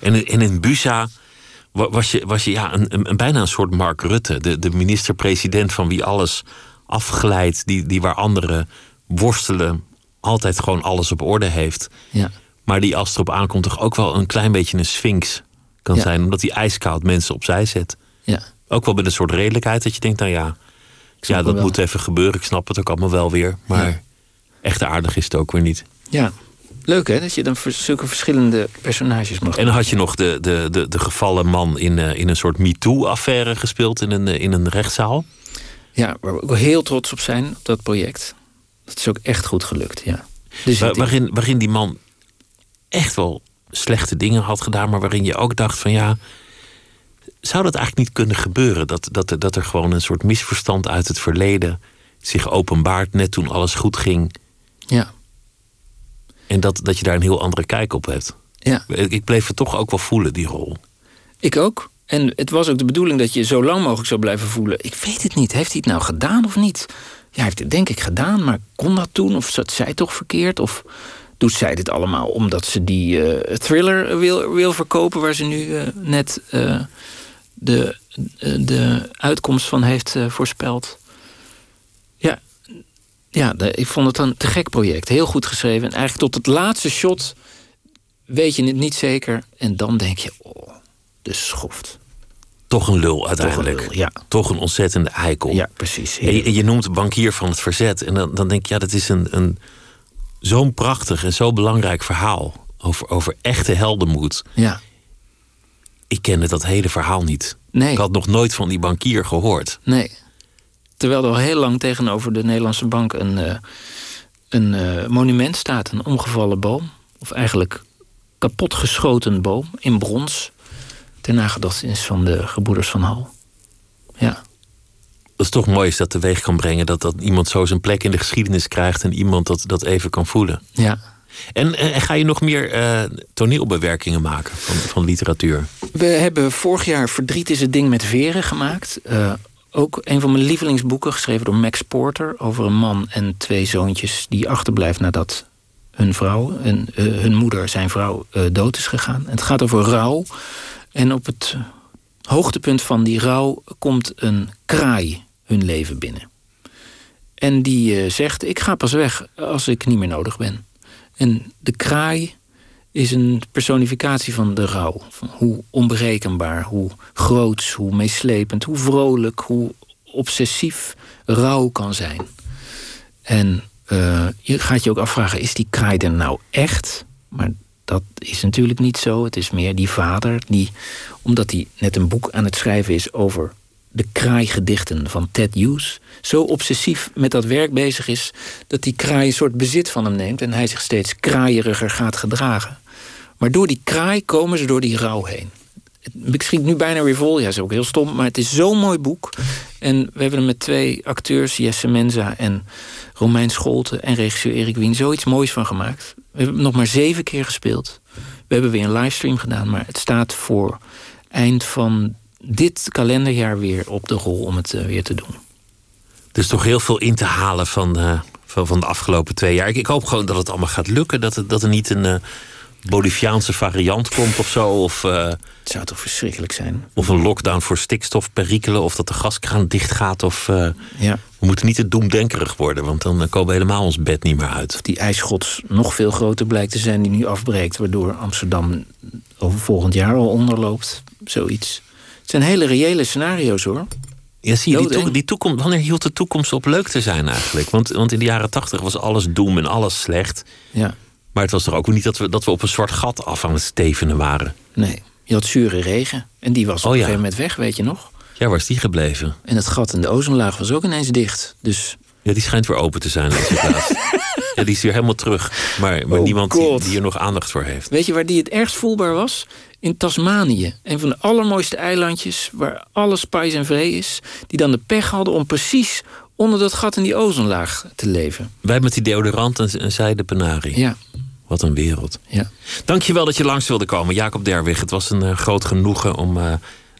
En, in- en in Busa was je, was je ja, een, een, een- bijna een soort Mark Rutte. De, de minister-president van wie alles afglijdt. Die, die waar anderen worstelen. Altijd gewoon alles op orde heeft. Ja, Maar die als het erop aankomt toch ook wel een klein beetje een sphinx kan Ja. zijn. Omdat hij ijskoud mensen opzij zet. ja. Ook wel met een soort redelijkheid dat je denkt, nou ja, ja dat moet even gebeuren. Ik snap het ook allemaal wel weer. Maar Ja. echt aardig is het ook weer niet. ja. Leuk hè, dat je dan voor zulke verschillende personages mag En dan had je nog de, de, de, de gevallen man in, eh, in een soort MeToo-affaire gespeeld in een, eh, in een rechtszaal. Ja, waar we ook heel trots op zijn, op dat project. Dat is ook echt goed gelukt, ja. Dus Waar- waarin, waarin die man echt wel slechte dingen had gedaan, maar waarin je ook dacht van ja, zou dat eigenlijk niet kunnen gebeuren? Dat, dat, dat er gewoon een soort misverstand uit het verleden zich openbaart net toen alles goed ging. Ja, En dat, dat je daar een heel andere kijk op hebt. ja. Ik bleef het toch ook wel voelen, die rol. Ik ook. En het was ook de bedoeling dat je zo lang mogelijk zou blijven voelen. Ik weet het niet. Heeft hij het nou gedaan of niet? Ja, hij heeft het denk ik gedaan, maar kon dat toen? Of zat zij toch verkeerd? Of doet zij dit allemaal omdat ze die eh, thriller wil, wil verkopen... waar ze nu eh, net eh, de, de uitkomst van heeft voorspeld? Ja, de- ik vond het een te gek project. Heel goed geschreven. En eigenlijk tot het laatste shot weet je het niet zeker. En dan denk je, oh, de schoft. Toch een lul uiteindelijk. lul, ja. Toch een ontzettende eikel. Ja, precies. Je, je noemt bankier van het verzet. En dan, dan denk ik, ja, dat is een, een zo'n prachtig en zo belangrijk verhaal. Over, over echte heldenmoed. Ja, Ik kende dat hele verhaal niet. nee, Ik had nog nooit van die bankier gehoord. nee. Terwijl er al heel lang tegenover de Nederlandse bank een, eh, een eh, monument staat. Een omgevallen boom. Of eigenlijk kapotgeschoten boom in brons. Ter nagedachtenis van de gebroeders van Hal. Ja, Dat is toch mooi als dat teweeg kan brengen. Dat, dat iemand zo zijn plek in de geschiedenis krijgt. En iemand dat, dat even kan voelen. ja. En, en ga je nog meer eh, toneelbewerkingen maken van, van literatuur? We hebben vorig jaar Verdriet is het ding met veren gemaakt. Ook een van mijn lievelingsboeken, geschreven door Max Porter... over een man en twee zoontjes die achterblijft nadat hun vrouw... en eh, hun moeder, zijn vrouw, eh, dood is gegaan. Het gaat over rouw. En op het hoogtepunt van die rouw komt een kraai hun leven binnen. En die eh, zegt, ik ga pas weg als ik niet meer nodig ben. En de kraai is een personificatie van de rouw. Van hoe onberekenbaar, hoe groots, hoe meeslepend, hoe vrolijk, hoe obsessief rouw kan zijn. En eh, je gaat je ook afvragen, is die kraai er nou echt? Maar dat is natuurlijk niet zo. Het is meer die vader die, omdat hij net een boek aan het schrijven is over de kraaigedichten van Ted Hughes, zo obsessief met dat werk bezig is dat die kraai een soort bezit van hem neemt en hij zich steeds kraaieriger gaat gedragen. Maar door die kraai komen ze door die rouw heen. Het schiet nu bijna weer vol. Ja, is ook heel stom. Maar het is zo'n mooi boek. En we hebben er met twee acteurs, Jesse Menza en Romein Scholte... en regisseur Erik Wien, zoiets moois van gemaakt. We hebben nog maar zeven keer gespeeld. We hebben weer een livestream gedaan. Maar het staat voor eind van dit kalenderjaar weer op de rol om het eh, weer te doen. Er is toch heel veel in te halen van, eh, van, van de afgelopen twee jaar. Ik, ik hoop gewoon dat het allemaal gaat lukken. Dat, dat er niet een eh, Boliviaanse variant komt of zo. Of, eh, Het zou toch verschrikkelijk zijn? of een lockdown voor stikstofperikelen. Of dat de gaskraan dicht gaat. Of, eh, Ja. we moeten niet te doemdenkerig worden. Want dan eh, komen we helemaal ons bed niet meer uit. die ijsschots nog veel groter blijkt te zijn die nu afbreekt, waardoor Amsterdam over volgend jaar al onderloopt. Zoiets. Het zijn hele reële scenario's hoor. Ja, zie je, die, Doodeng. toek- die toekomst, wanneer hield de toekomst op leuk te zijn eigenlijk? Want, want in de jaren tachtig was alles doem en alles slecht. Ja, Maar het was toch ook niet dat we, dat we op een zwart gat af aan het stevenen waren. nee. Je had zure regen en die was op Oh, een gegeven moment weg, weet je nog? Ja, waar is die gebleven? En het gat in de ozonlaag was ook ineens dicht. Dus Ja, die schijnt weer open te zijn. ja, die is weer helemaal terug. Maar, maar Oh niemand die, die er nog aandacht voor heeft. weet je waar die het ergst voelbaar was? In Tasmanië. Een van de allermooiste eilandjes waar alles spijs en vree is. Die dan de pech hadden om precies onder dat gat in die ozonlaag te leven. Wij met die deodorant en, en zij de penarie. Ja, Wat een wereld. ja. Dankjewel dat je langs wilde komen, Jacob Derwig. Het was een eh, groot genoegen om eh,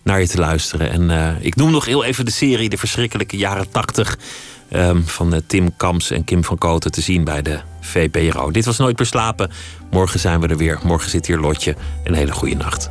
naar je te luisteren. En eh, ik noem nog heel even de serie De Verschrikkelijke Jaren 80... ehm, van Tim Kams en Kim van Koten te zien bij de VPRO. Dit was Nooit meer slapen. Morgen zijn we er weer. Morgen zit hier Lotje. Een hele goede nacht.